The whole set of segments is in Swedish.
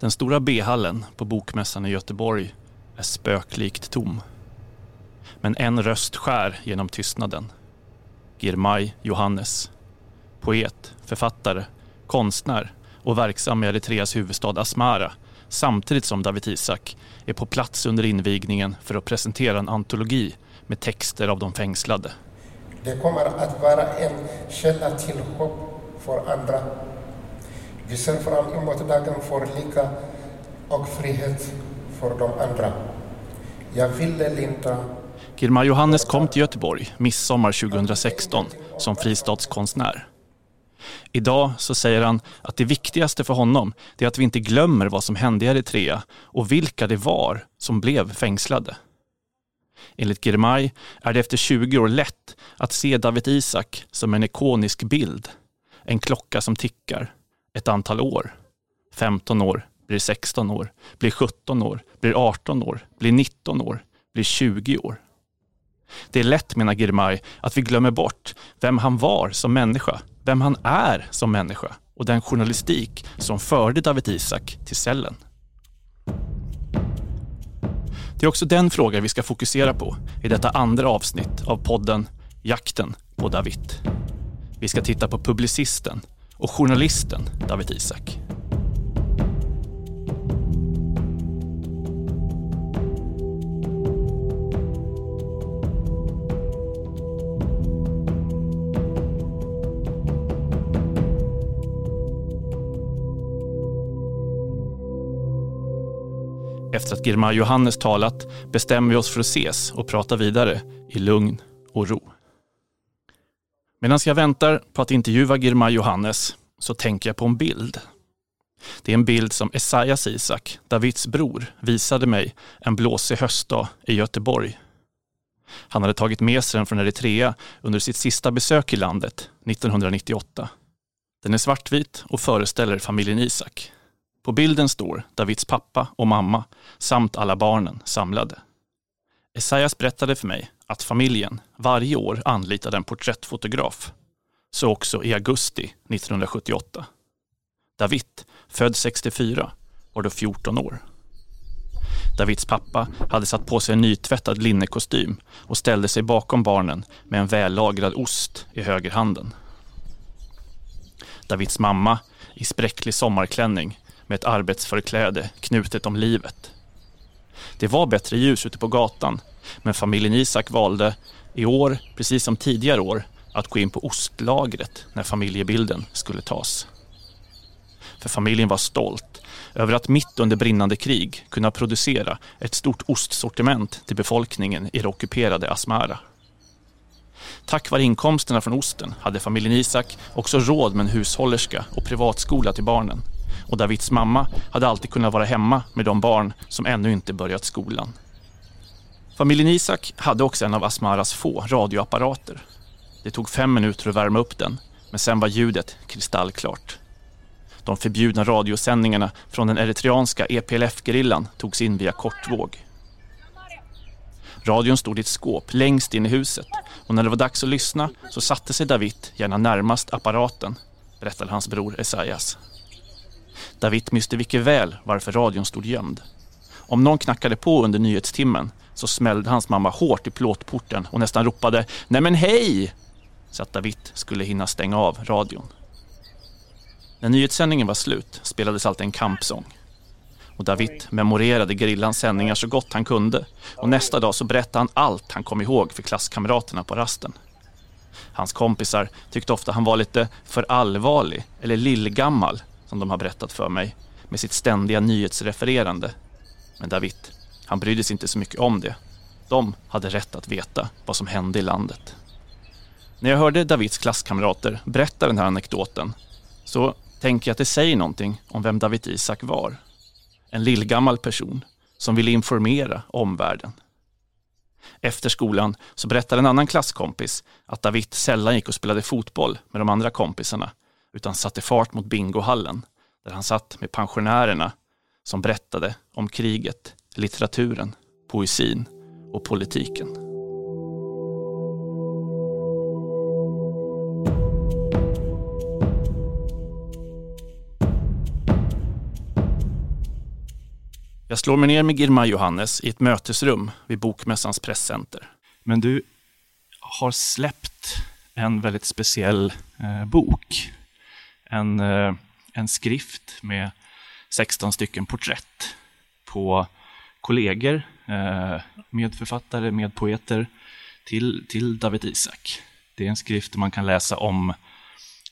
Den stora B-hallen på Bokmässan i Göteborg är spöklikt tom. Men en röst skär genom tystnaden. Girmay Johannes. Poet, författare, konstnär och verksam i Eritreas huvudstad Asmara samtidigt som David Isak är på plats under invigningen för att presentera en antologi med texter av de fängslade. Det kommer att vara en källa till hopp för andra. Vi ser fram emot dagen för lika och frihet för de andra. Jag ville linda Girmay Johannes kom till Göteborg midsommar 2016 som fristadskonstnär. Idag så säger han att det viktigaste för honom är att vi inte glömmer vad som hände i Eritrea och vilka det var som blev fängslade. Enligt Girmay är det efter 20 år lätt att se David Isak som en ikonisk bild. En klocka som tickar. Ett antal år. 15 år, blir 16 år, blir 17 år, blir 18 år, blir 19 år, blir 20 år. Det är lätt, menar Girmay, att vi glömmer bort vem han var som människa, vem han är som människa och den journalistik som förde David Isak till cellen. Det är också den fråga vi ska fokusera på i detta andra avsnitt av podden Jakten på David. Vi ska titta på publicisten och journalisten David Isak. Efter att Girmay Johannes talat bestämmer vi oss för att ses och prata vidare i lugn och ro. Medan jag väntar på att intervjua Girmay Johannes så tänker jag på en bild. Det är en bild som Esaias Isak, Davids bror, visade mig en blåsig höstdag i Göteborg. Han hade tagit med sig den från Eritrea under sitt sista besök i landet 1998. Den är svartvit och föreställer familjen Isak. På bilden står Davids pappa och mamma samt alla barnen samlade. Esaias berättade för mig att familjen varje år anlitade en porträttfotograf. Så också i augusti 1978. David, född 64, var då 14 år. Davids pappa hade satt på sig en nytvättad linnekostym och ställde sig bakom barnen med en vällagrad ost i högerhanden. Davids mamma, i spräcklig sommarklänning, med ett arbetsförkläde knutet om livet. Det var bättre ljus ute på gatan, men familjen Isak valde i år, precis som tidigare år, att gå in på ostlagret när familjebilden skulle tas. För familjen var stolt över att mitt under brinnande krig kunna producera ett stort ostsortiment till befolkningen i det ockuperade Asmara. Tack vare inkomsterna från osten hade familjen Isak också råd med en hushållerska och privatskola till barnen och Davids mamma hade alltid kunnat vara hemma med de barn som ännu inte börjat skolan. Familjen Isak hade också en av Asmaras få radioapparater. Det tog fem minuter att värma upp den, men sen var ljudet kristallklart. De förbjudna radiosändningarna från den eritreanska EPLF-gerillan togs in via kortvåg. Radion stod i ett skåp längst in i huset och när det var dags att lyssna så satte sig David gärna närmast apparaten, berättade hans bror Esaias. David visste mycket väl varför radion stod gömd. Om någon knackade på under nyhetstimmen så smällde hans mamma hårt i plåtporten och nästan ropade ”Nej men hej!” så att David skulle hinna stänga av radion. När nyhetssändningen var slut spelades alltid en kampsång. Och David memorerade grillans sändningar så gott han kunde och nästa dag så berättade han allt han kom ihåg för klasskamraterna på rasten. Hans kompisar tyckte ofta han var lite för allvarlig eller lillgammal som de har berättat för mig med sitt ständiga nyhetsrefererande. Men David, han brydde sig inte så mycket om det. De hade rätt att veta vad som hände i landet. När jag hörde Davids klasskamrater berätta den här anekdoten så tänker jag att det säger någonting om vem David Isak var. En lillgammal person som ville informera omvärlden. Efter skolan så berättade en annan klasskompis att David sällan gick och spelade fotboll med de andra kompisarna utan satte fart mot bingohallen där han satt med pensionärerna som berättade om kriget, litteraturen, poesin och politiken. Jag slår mig ner med Girma Johannes i ett mötesrum vid Bokmässans presscenter. Men du har släppt en väldigt speciell eh, bok. En, eh, en skrift med 16 stycken porträtt på kollegor, eh, medförfattare, medpoeter till, till David Isak. Det är en skrift där man kan läsa om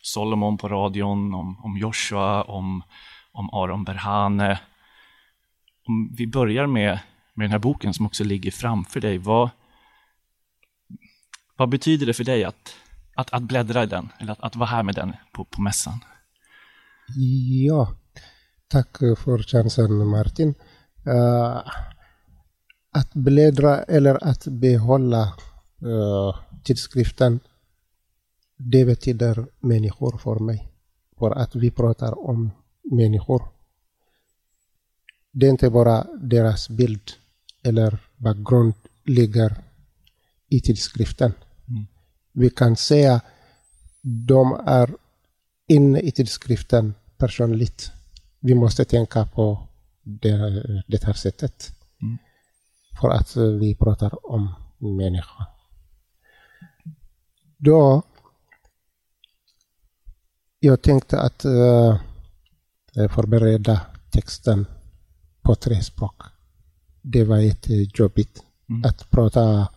Solomon på radion, om, om Joshua, om, om Aron Berhane. Om vi börjar med, med den här boken som också ligger framför dig. Vad, vad betyder det för dig att, att, att bläddra i den, eller att, att vara här med den på, på mässan? Ja, tack för chansen Martin. Uh, att bläddra eller att behålla uh, tidskriften, det betyder människor för mig. För att vi pratar om människor. Det är inte bara deras bild eller bakgrund ligger i tidskriften. Vi kan säga de är inne i tidskriften personligt. Vi måste tänka på det, det här sättet. Mm. För att vi pratar om människa. Då jag tänkte att uh, förbereda texten på tre språk. Det var jättejobbigt mm. att prata,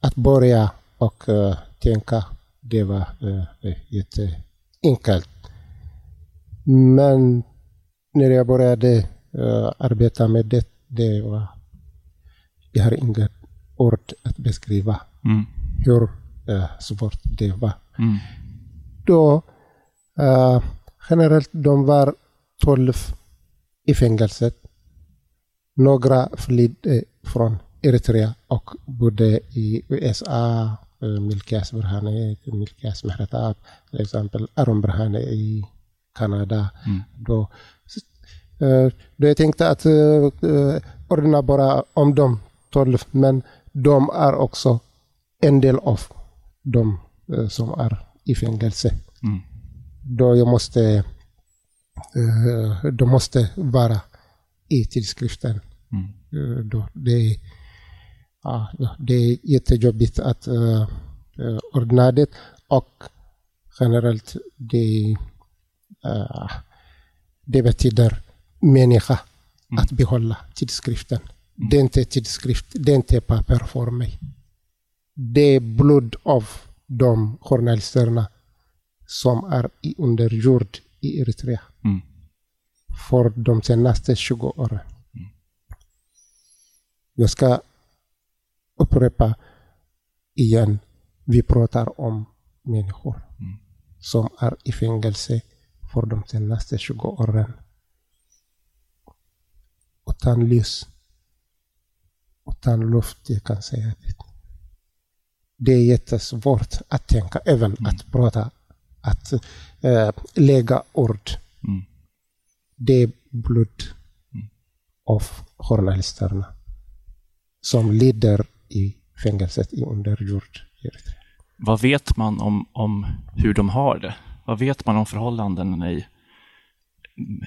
att börja och uh, tänka. Det var uh, jätteenkelt. Men när jag började uh, arbeta med det, det var, jag har inget ord att beskriva mm. hur uh, svårt det var. Mm. Då, uh, generellt, de var tolv i fängelset. Några flydde från Eritrea och bodde i USA. Milkias Berhane, Milkias Mehretab, till exempel Aron Berhane i Kanada. Mm. Då, uh, då jag tänkte att uh, ordna bara om de tolv, men de är också en del av de som är i fängelse. Mm. Då jag måste, de måste vara i tidskriften. Mm. då det, det är jättejobbigt att uh, ordna det och generellt det Uh, det betyder människa mm. att behålla tidskriften. Mm. Det är inte tidskrift, det är inte papper för mig. Det är blod av de journalisterna som är under jord i Eritrea. Mm. För de senaste 20 åren. Mm. Jag ska upprepa igen. Vi pratar om människor mm. som är i fängelse för de senaste 20 åren. Utan ljus, utan luft, jag kan säga det. Det är jättesvårt att tänka, även mm. att prata, att äh, lägga ord. Mm. Det är blod mm. av journalisterna som lider i fängelset i underjord. Vad vet man om, om hur de har det? Vad vet man om förhållandena i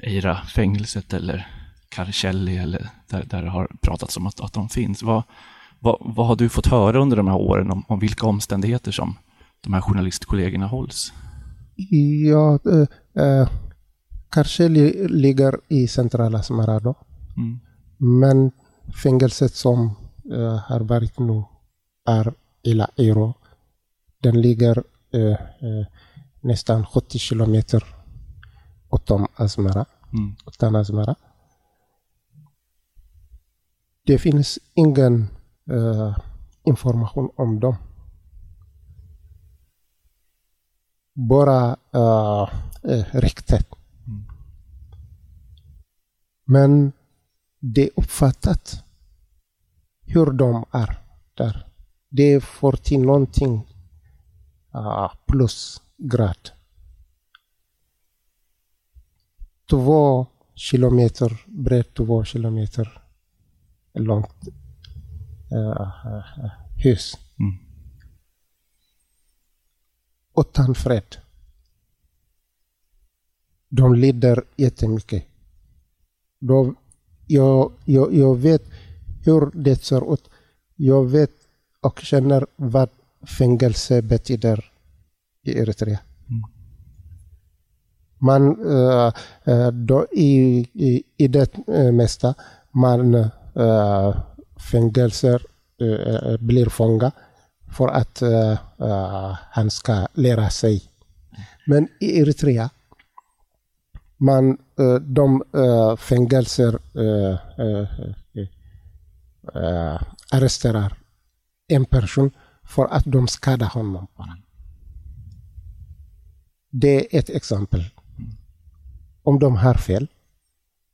Eira-fängelset eller Karcelli eller där, där det har pratats om att, att de finns? Vad, vad, vad har du fått höra under de här åren om, om vilka omständigheter som de här journalistkollegorna hålls? Ja, äh, äh, Karcelli ligger i centrala Smarado. Mm. Men fängelset som äh, har varit nu är Ila Eiro. Den ligger äh, nästan 70 kilometer utom Asmara. Mm. Utan Asmara. Det finns ingen uh, information om dem. Bara uh, ryktet. Mm. Men det är uppfattat hur de är där. Det får till någonting uh, plusgrad. Två kilometer brett, två kilometer långt uh, hus. Mm. Utan fred. De lider jättemycket. Då, jag, jag, jag vet hur det ser ut. Jag vet och känner vad fängelse betyder i Eritrea. Man, eh, eh, då i, i, i det eh, mesta, man uh, fängelser blir fånga för att han ska lära sig. Men i Eritrea, man, de fängelser Eh, arresterar en person för att de skadar honom. Det är ett exempel. Om de har fel,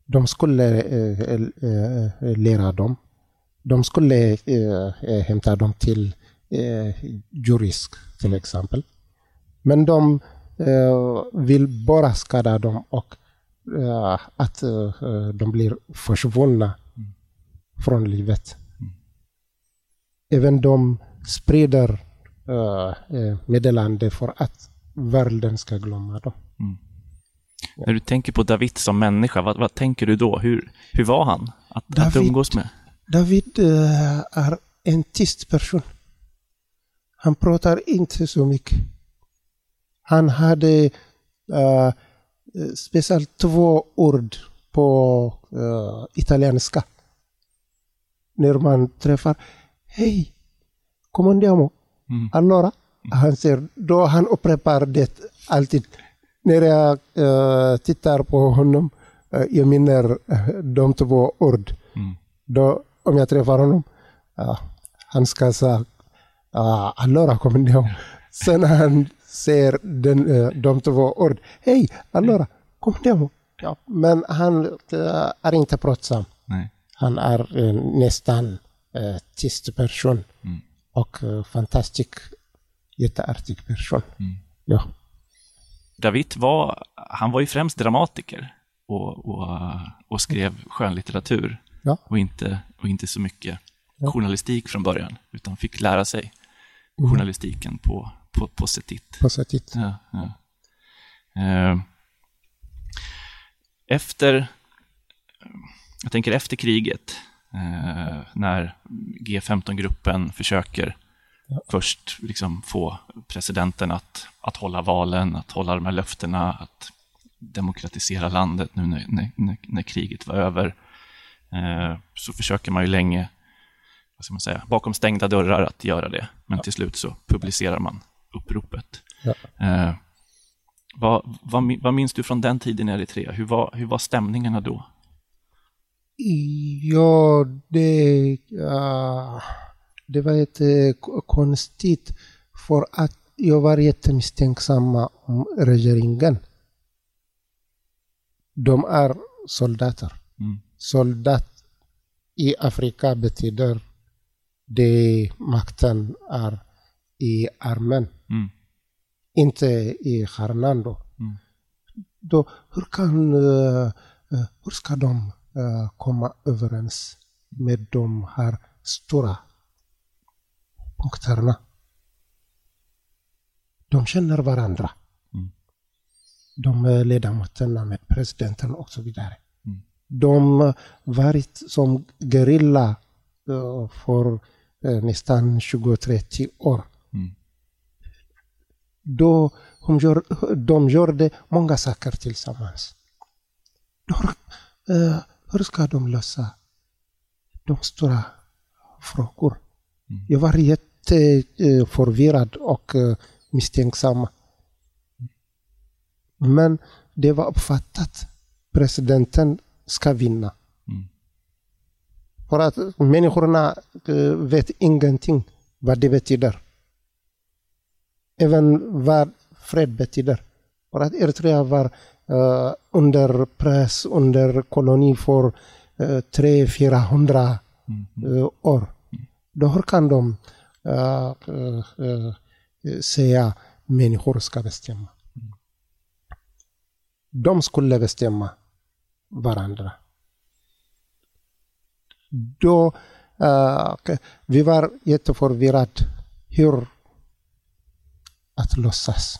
de skulle eh, eh, äh, lära dem. De skulle hämta dem till jurist, till exempel. Men de vill bara skada dem och att de blir försvunna från livet. Även de sprider uh, meddelande för att världen ska glömma dem. Mm. Ja. När du tänker på David som människa, vad, vad tänker du då? Hur, hur var han att, David, att umgås med? David uh, är en tyst person. Han pratar inte så mycket. Han hade uh, speciellt två ord på uh, italienska. När man träffar Hej, come andiamo? Mm. Allora, han säger, då han upprepar det alltid. När jag uh, tittar på honom, uh, jag minner uh, de två ord. Mm. Då, om jag träffar honom, uh, han ska säga, uh, allora come andiamo? Sen han säger den, uh, de två ord, hej, allora, come andiamo? Ja, men han är inte pratsam. Nej. Han är uh, nästan uh, tyst person. Mm. Och uh, fantastisk, jätteartig person. Mm. Ja. David var, han var ju främst dramatiker och, och, och skrev skönlitteratur. Ja. Och, inte, och inte så mycket ja. journalistik från början, utan fick lära sig mm. journalistiken på, på, på Setit. På Setit. Ja, ja. Uh, efter, jag tänker efter kriget, eh, när G15-gruppen försöker ja. först liksom få presidenten att, att hålla valen, att hålla de här löftena, att demokratisera landet nu när, när, när kriget var över. Eh, så försöker man ju länge, vad ska man säga, bakom stängda dörrar att göra det. Men ja. till slut så publicerar man uppropet. Ja. Eh, vad, vad, vad minns du från den tiden i Eritrea? Hur var, hur var stämningarna då? Ja, det, uh, det var lite konstigt för att jag var jättemisstänksam om regeringen. De är soldater. Mm. Soldat i Afrika betyder det makten är i armen. Mm. Inte i stjärnan då. Mm. då hur, kan, uh, hur ska de komma överens med de här stora punkterna. De känner varandra. Mm. De ledamöterna med presidenten och så vidare. Mm. De varit som gerilla uh, för uh, nästan 20-30 år. Mm. Då de gör, de gjorde många saker tillsammans. Då, uh, hur ska de lösa de stora frågor? Mm. Jag var jätteförvirrad eh, och eh, misstänksam. Men det var uppfattat. Presidenten ska vinna. Mm. För att människorna eh, vet ingenting vad det betyder. Även vad fred betyder. För att Eritrea var uh, under press, under koloni för eh, 300-400 eh, år. Då hur kan de eh, eh, eh, säga människor ska bestämma? De skulle bestämma varandra. Då eh, vi var jätteförvirrade hur att låtsas.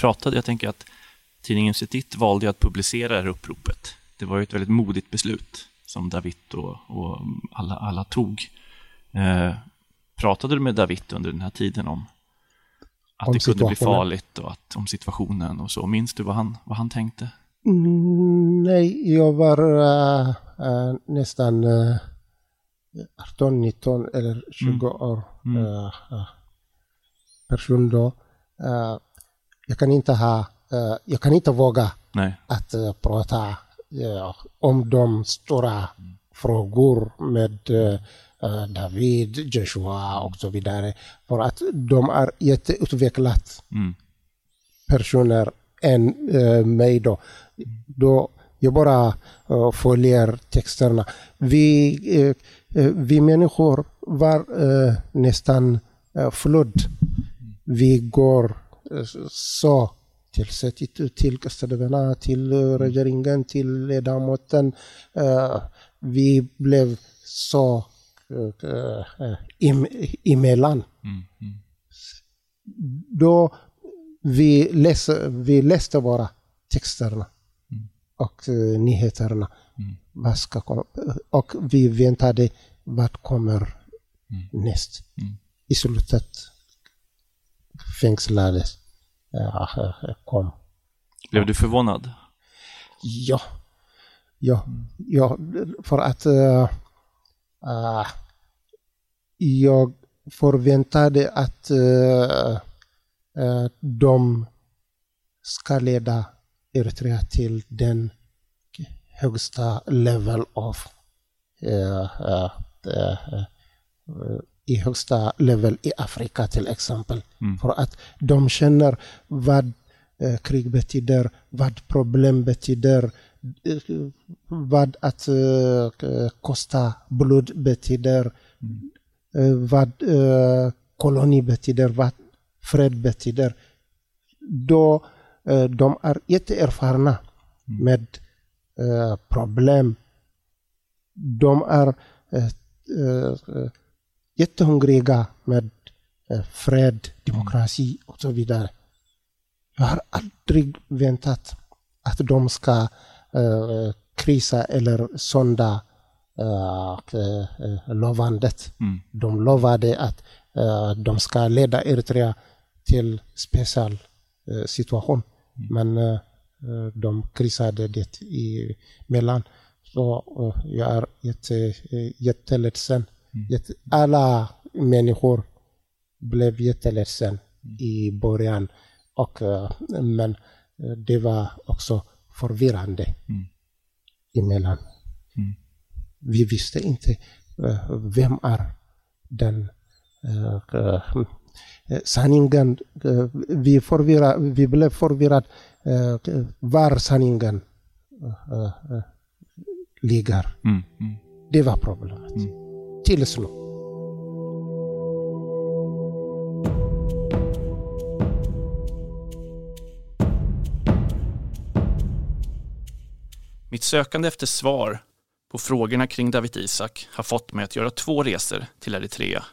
Pratade, jag tänker att tidningen Setit valde att publicera det här uppropet. Det var ju ett väldigt modigt beslut som David och, och alla, alla tog. Eh, pratade du med David under den här tiden om att Om det kunde bli farligt och att, om situationen och så? Minns du vad han, vad han tänkte? Mm, nej, jag var äh, äh, nästan äh, 18, 19 eller 20 år äh, äh, person då. Jag kan inte ha, äh, jag kan inte våga Nej. att äh, prata ja, om de stora frågor med David, Joshua och så vidare. För att de är jätteutvecklat Mm. personer än äh, mig då. då jag bara äh, följer texterna. Vi, äh, vi människor var äh, nästan äh, flodd. Vi går så till sättet, till kastadeverna, till äh, regeringen, till ledamoten. Äh, vi blev så äh, äh, im, emellan. Då vi läste, vi läste bara texterna och eh, nyheterna. Vad ska komma? Och vi väntade vad kommer näst. I slutet fängslades. Kom. Blev du förvånad? Ja. Ja, ja för att eh, jag förväntade att eh, de ska leda Eritrea till den högsta level eh, eh, i högsta level i Afrika till exempel. För att de känner vad eh, krig betyder, vad problem betyder, eh, vad att eh, kosta blod betyder, eh, vad eh, koloni betyder, vad fred betyder. Då eh, de är jätteerfarna med eh, problem. De är eh, jättehungriga med eh, fred, demokrati och så vidare. Jag har aldrig väntat att de ska eh, krisa eller sonda eh, eh, lovandet. De lovade att eh, de ska leda Eritrea till speciell eh, situation. Men eh, de krisade det i mellan. Så jag är jätte, jätteledsen. Jätte, alla människor blev jätteledsen i början. Och, eh, men eh, det var också förvirrande emellan. Vi visste inte eh, vem är den sanningen. Vi, förvirra, vi blev förvirrade var sanningen ligger. Mm. Mm. Det var problemet. Chilesno. Mitt sökande efter svar på frågorna kring David Isak har fått mig att göra två resor till Eritrea.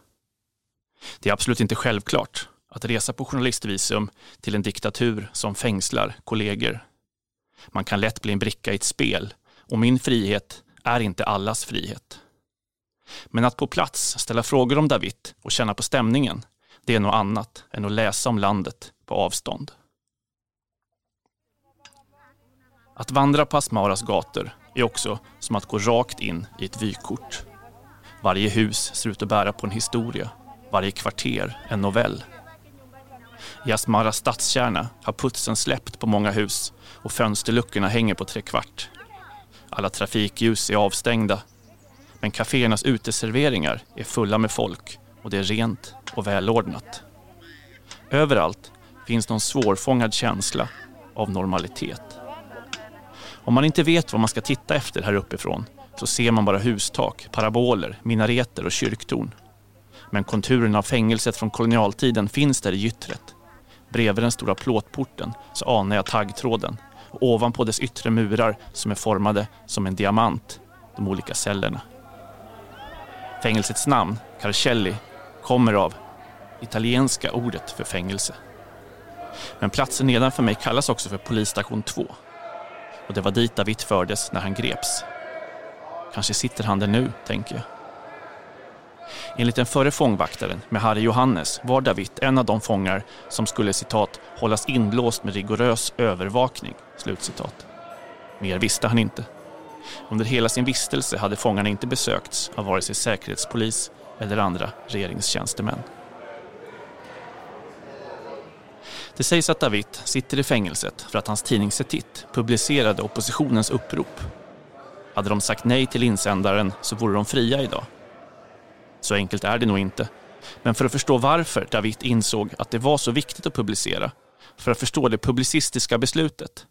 Det är absolut inte självklart att resa på journalistvisum till en diktatur som fängslar kollegor. Man kan lätt bli en bricka i ett spel och min frihet är inte allas frihet. Men att på plats ställa frågor om David och känna på stämningen, det är något annat än att läsa om landet på avstånd. Att vandra på Asmaras gator är också som att gå rakt in i ett vykort. Varje hus ser ut att bära på en historia, varje kvarter en novell. I Asmaras stadskärna har putsen släppt på många hus och fönsterluckorna hänger på trekvart. Alla trafikljus är avstängda. Men kaféernas uteserveringar är fulla med folk och det är rent och välordnat. Överallt finns någon svårfångad känsla av normalitet. Om man inte vet vad man ska titta efter här uppifrån så ser man bara hustak, paraboler, minareter och kyrktorn. Men konturen av fängelset från kolonialtiden finns där i gyttret. Bredvid den stora plåtporten så anar jag taggtråden och ovanpå dess yttre murar som är formade som en diamant, de olika cellerna. Fängelsets namn, Carcelli, kommer av italienska ordet för fängelse. Men platsen nedanför mig kallas också för polisstation 2. Och det var dit David fördes när han greps. Kanske sitter han där nu, tänker jag. Enligt den förre fångvaktaren, med Harry Johannes, var David en av de fångar som skulle citat hållas inlåst med rigorös övervakning. Slutcitat. Mer visste han inte. Under hela sin vistelse hade fångarna inte besökts av vare sig säkerhetspolis eller andra regeringstjänstemän. Det sägs att David sitter i fängelset för att hans tidning Setit publicerade oppositionens upprop. Hade de sagt nej till insändaren så vore de fria idag. Så enkelt är det nog inte. Men för att förstå varför David insåg att det var så viktigt att publicera, för att förstå det publicistiska beslutet,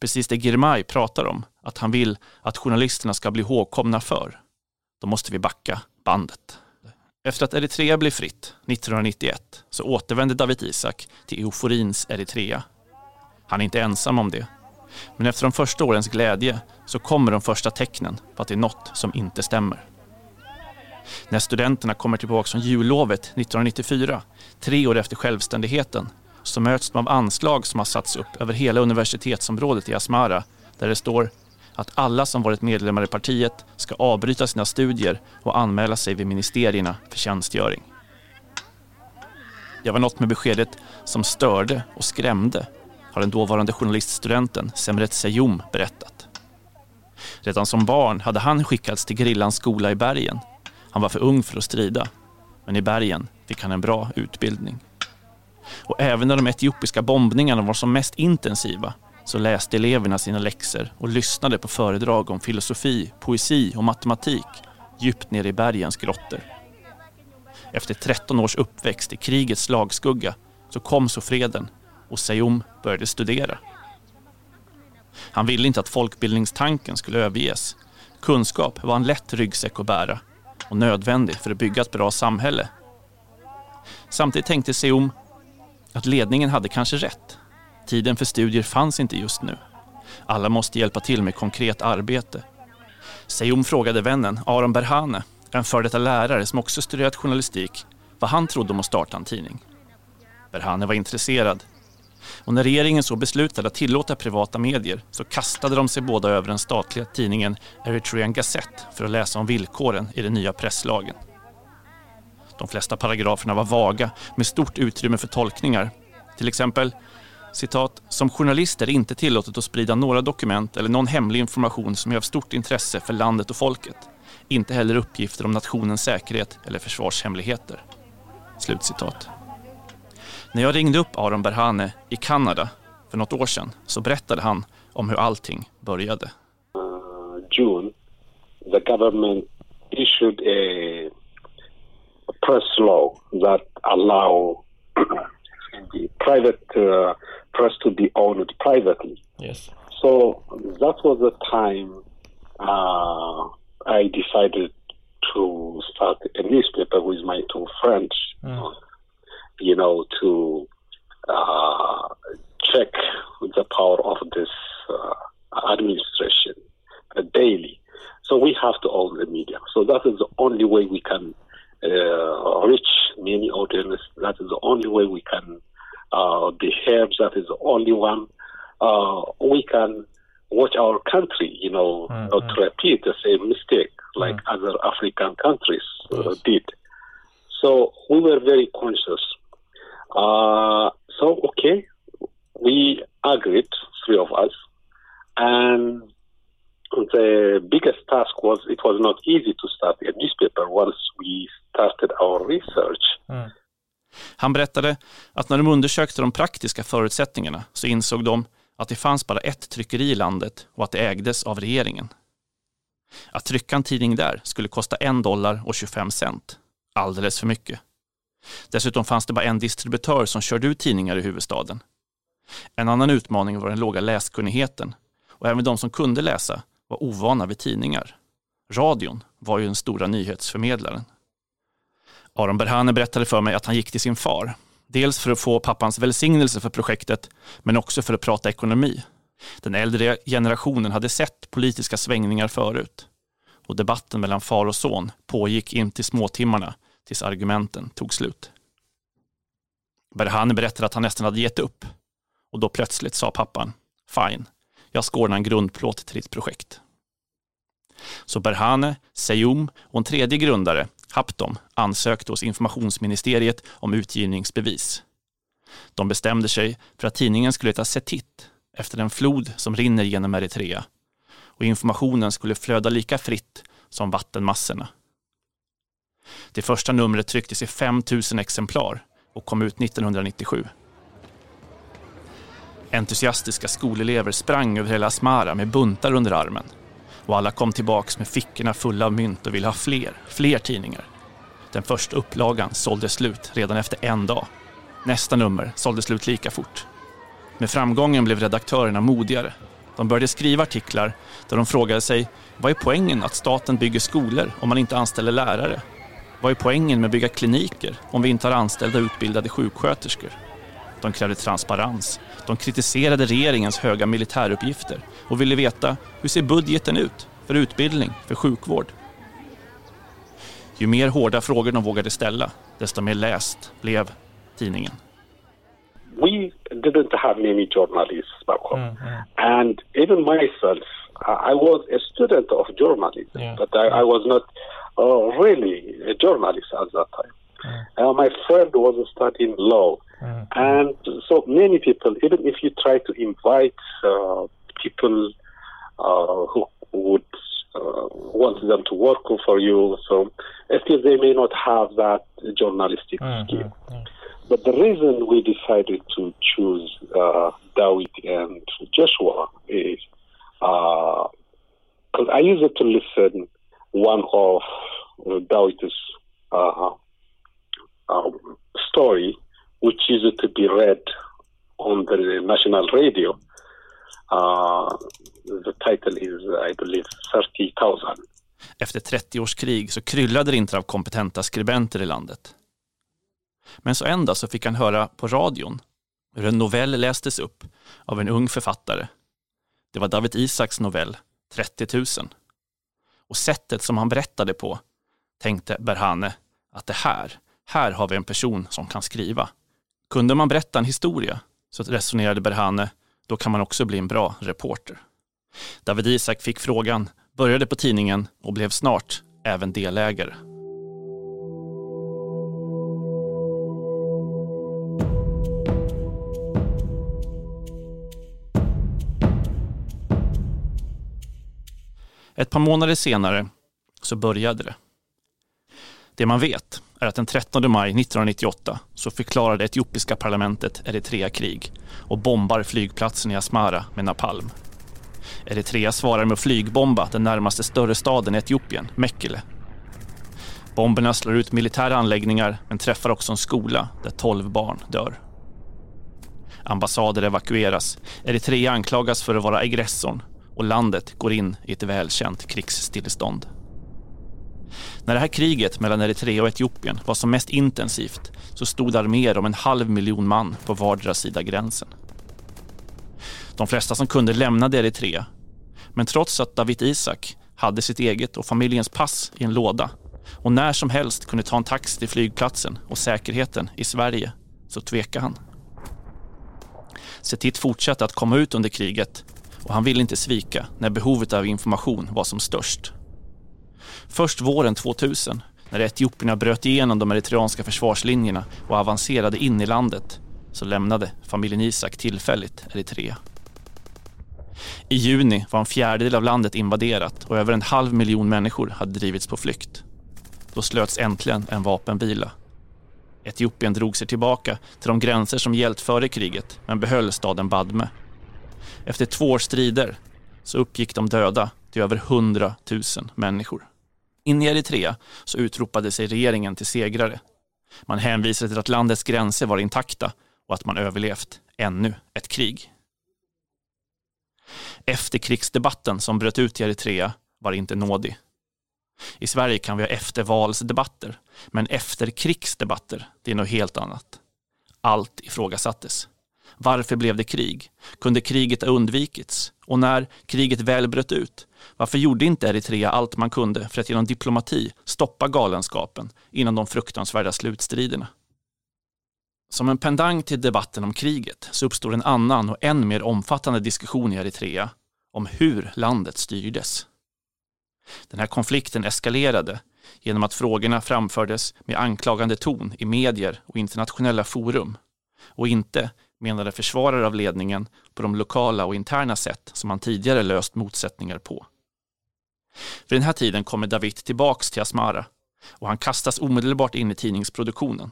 precis det Girmay pratar om, att han vill att journalisterna ska bli ihågkomna för, då måste vi backa bandet. Efter att Eritrea blev fritt 1991 så återvände David Isak till euforins Eritrea. Han är inte ensam om det. Men efter de första årens glädje så kommer de första tecknen på att det är något som inte stämmer. När studenterna kommer tillbaka från jullovet 1994, tre år efter självständigheten, så möts de av anslag som har satts upp över hela universitetsområdet i Asmara där det står att alla som varit medlemmar i partiet ska avbryta sina studier och anmäla sig vid ministerierna för tjänstgöring. Det var något med beskedet som störde och skrämde, har den dåvarande journaliststudenten Semret Sayoum berättat. Redan som barn hade han skickats till grillans skola i bergen. Han var för ung för att strida, men i bergen fick han en bra utbildning. Och även när de etiopiska bombningarna var som mest intensiva så läste eleverna sina läxor och lyssnade på föredrag om filosofi, poesi och matematik djupt ner i bergens grottor. Efter 13 års uppväxt i krigets slagskugga så kom så freden och Seyoum började studera. Han ville inte att folkbildningstanken skulle överges. Kunskap var en lätt ryggsäck att bära och nödvändig för att bygga ett bra samhälle. Samtidigt tänkte Seum att ledningen hade kanske rätt. Tiden för studier fanns inte just nu. Alla måste hjälpa till med konkret arbete. Seyoum frågade vännen Aron Berhane, en före detta lärare som också studerat journalistik, vad han trodde om att starta en tidning. Berhane var intresserad. Och när regeringen så beslutade att tillåta privata medier så kastade de sig båda över den statliga tidningen Eritrean Gazette för att läsa om villkoren i den nya presslagen. De flesta paragraferna var vaga med stort utrymme för tolkningar. Till exempel citat, som journalist är det inte tillåtet att sprida några dokument eller någon hemlig information som är av stort intresse för landet och folket. Inte heller uppgifter om nationens säkerhet eller försvarshemligheter. Slutcitat. När jag ringde upp Aron Berhane i Kanada för något år sedan så berättade han om hur allting började. Uh, June, the government issued a press law that allow the private uh, press to be owned privately. Yes. So that was the time uh, I decided to start a newspaper with my two friends. Mm. You know, to uh, check the power of this uh, administration. daily. So we have to own the media. So that is the only way we can many audience. That is the only way we can uh, behave. That is the only one uh, we can watch our country, you know, Mm, not repeat the same mistake like other African countries uh, did. So we were very conscious. Uh, so, okay, we agreed, three of us, and the biggest task was it was not easy to start a newspaper once we started our research. Mm. Han berättade att när de undersökte de praktiska förutsättningarna så insåg de att det fanns bara ett tryckeri i landet och att det ägdes av regeringen. Att trycka en tidning där skulle kosta en dollar och 25 cent. Alldeles för mycket. Dessutom fanns det bara en distributör som körde ut tidningar i huvudstaden. En annan utmaning var den låga läskunnigheten och även de som kunde läsa var ovana vid tidningar. Radion var ju den stora nyhetsförmedlaren. Aron Berhane berättade för mig att han gick till sin far. Dels för att få pappans välsignelse för projektet, men också för att prata ekonomi. Den äldre generationen hade sett politiska svängningar förut. Och debatten mellan far och son pågick in till småtimmarna tills argumenten tog slut. Berhane berättade att han nästan hade gett upp. Och då plötsligt sa pappan, fine, jag ska ordna en grundplåt till ditt projekt. Så Berhane, Seyoum och en tredje grundare, Haptom, ansökte hos informationsministeriet om utgivningsbevis. De bestämde sig för att tidningen skulle heta Setit efter den flod som rinner genom Eritrea och informationen skulle flöda lika fritt som vattenmassorna. Det första numret trycktes i 5 000 exemplar och kom ut 1997. Entusiastiska skolelever sprang över hela Asmara med buntar under armen och alla kom tillbaks med fickorna fulla av mynt och ville ha fler, fler tidningar. Den första upplagan sålde slut redan efter en dag. Nästa nummer sålde slut lika fort. Med framgången blev redaktörerna modigare. De började skriva artiklar där de frågade sig vad är poängen att staten bygger skolor om man inte anställer lärare? Vad är poängen med att bygga kliniker om vi inte har anställda utbildade sjuksköterskor? De krävde transparens. De kritiserade regeringens höga militäruppgifter och ville veta hur ser budgeten ut för utbildning, för sjukvård? Ju mer hårda frågor de vågade ställa, desto mer läst blev tidningen. we didn't have many journalists back home. And even myself, I was a student of journalism, but I, I was not uh, really a journalist at that time. Uh, my friend was studying law. And so many people, even if you try to invite uh, people uh, who would uh, want them to work for you, so still they may not have that journalistic skill. But the reason we decided to choose uh, Dawit and Joshua is because I used to listen one of uh, Dawit's uh, um, story, which used to be read on the national radio. Uh, the title is, I believe, 30,000. Efter 30 års krig så kryllade det inte av kompetenta skribenter i landet. Men så en dag så fick han höra på radion hur en novell lästes upp av en ung författare. Det var David Isaks novell 30 000. Och sättet som han berättade på tänkte Berhane att det här, här har vi en person som kan skriva. Kunde man berätta en historia, så resonerade Berhane, då kan man också bli en bra reporter. David Isak fick frågan, började på tidningen och blev snart även delägare. Ett par månader senare så började det. Det man vet är att den 13 maj 1998 så förklarade etiopiska parlamentet Eritrea krig och bombar flygplatsen i Asmara med napalm. Eritrea svarar med att flygbomba den närmaste större staden i Etiopien, Mekele. Bomberna slår ut militära anläggningar men träffar också en skola där 12 barn dör. Ambassader evakueras. Eritrea anklagas för att vara aggressorn och landet går in i ett välkänt krigsstillestånd. När det här kriget mellan Eritrea och Etiopien var som mest intensivt så stod arméer om en halv miljon man på vardera sida gränsen. De flesta som kunde lämnade Eritrea Men trots att David Isak hade sitt eget och familjens pass i en låda och när som helst kunde ta en taxi till flygplatsen och säkerheten i Sverige så tvekade han. Setit fortsatte att komma ut under kriget och han ville inte svika när behovet av information var som störst. Först våren 2000, när etiopierna bröt igenom de eritreanska försvarslinjerna och avancerade in i landet, så lämnade familjen Isak tillfälligt Eritrea. I juni var en fjärdedel av landet invaderat och över en halv miljon människor hade drivits på flykt. Då slöts äntligen en vapenvila. Etiopien drog sig tillbaka till de gränser som gällt före kriget men behöll staden Badme. Efter två års strider så uppgick de döda till över 100 000 människor. In i Eritrea så utropade sig regeringen till segrare. Man hänvisade till att landets gränser var intakta och att man överlevt ännu ett krig. Efterkrigsdebatten som bröt ut i Eritrea var inte nådig. I Sverige kan vi ha eftervalsdebatter, men efterkrigsdebatter, det är något helt annat. Allt ifrågasattes. Varför blev det krig? Kunde kriget ha undvikits? Och när kriget väl bröt ut, varför gjorde inte Eritrea allt man kunde för att genom diplomati stoppa galenskapen innan de fruktansvärda slutstriderna? Som en pendang till debatten om kriget så uppstår en annan och än mer omfattande diskussion i Eritrea om hur landet styrdes. Den här konflikten eskalerade genom att frågorna framfördes med anklagande ton i medier och internationella forum och inte, menade försvarare av ledningen, på de lokala och interna sätt som han tidigare löst motsättningar på. Vid den här tiden kommer David tillbaks till Asmara och han kastas omedelbart in i tidningsproduktionen.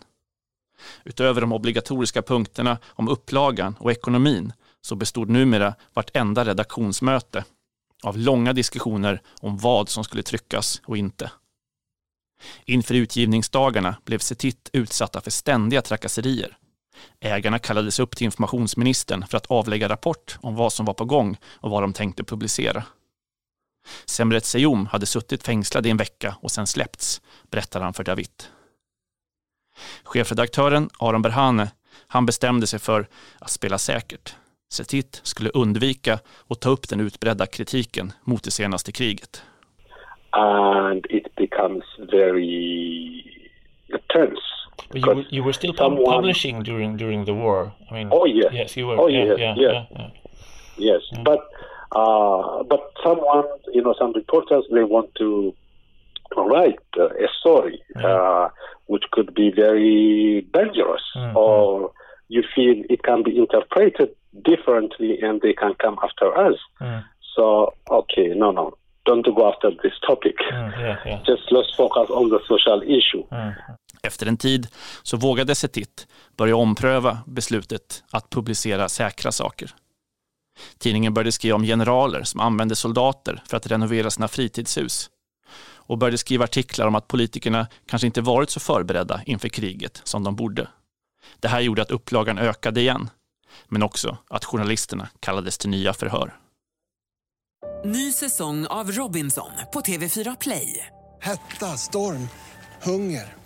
Utöver de obligatoriska punkterna om upplagan och ekonomin så bestod numera vartenda redaktionsmöte av långa diskussioner om vad som skulle tryckas och inte. Inför utgivningsdagarna blev Setit utsatta för ständiga trakasserier. Ägarna kallades upp till informationsministern för att avlägga rapport om vad som var på gång och vad de tänkte publicera. Semret Seyum hade suttit fängslad i en vecka och sen släppts, berättar han för David. Chefredaktören Aron Berhane, han bestämde sig för att spela säkert. Setit skulle undvika att ta upp den utbredda kritiken mot det senaste kriget. And it becomes very tense. But you, were, you were still someone... publishing during during the war. I mean, oh yes, yes, you were. Oh yeah, yes, yeah, yes, yeah, yeah. yes. But uh, but someone, you know, some reporters they want to write uh, a story uh, which could be very dangerous, Mm, or you feel it can be interpreted differently, and they can come after us. Mm. So okay, no, no, don't go after this topic. Mm, yeah, yeah. Just let's focus on the social issue. Mm. Efter en tid så vågade Setit börja ompröva beslutet att publicera säkra saker. Tidningen började skriva om generaler som använde soldater för att renovera sina fritidshus och började skriva artiklar om att politikerna kanske inte varit så förberedda inför kriget som de borde. Det här gjorde att upplagan ökade igen, men också att journalisterna kallades till nya förhör. Ny säsong av Robinson på TV4 Play. Hetta, storm, hunger.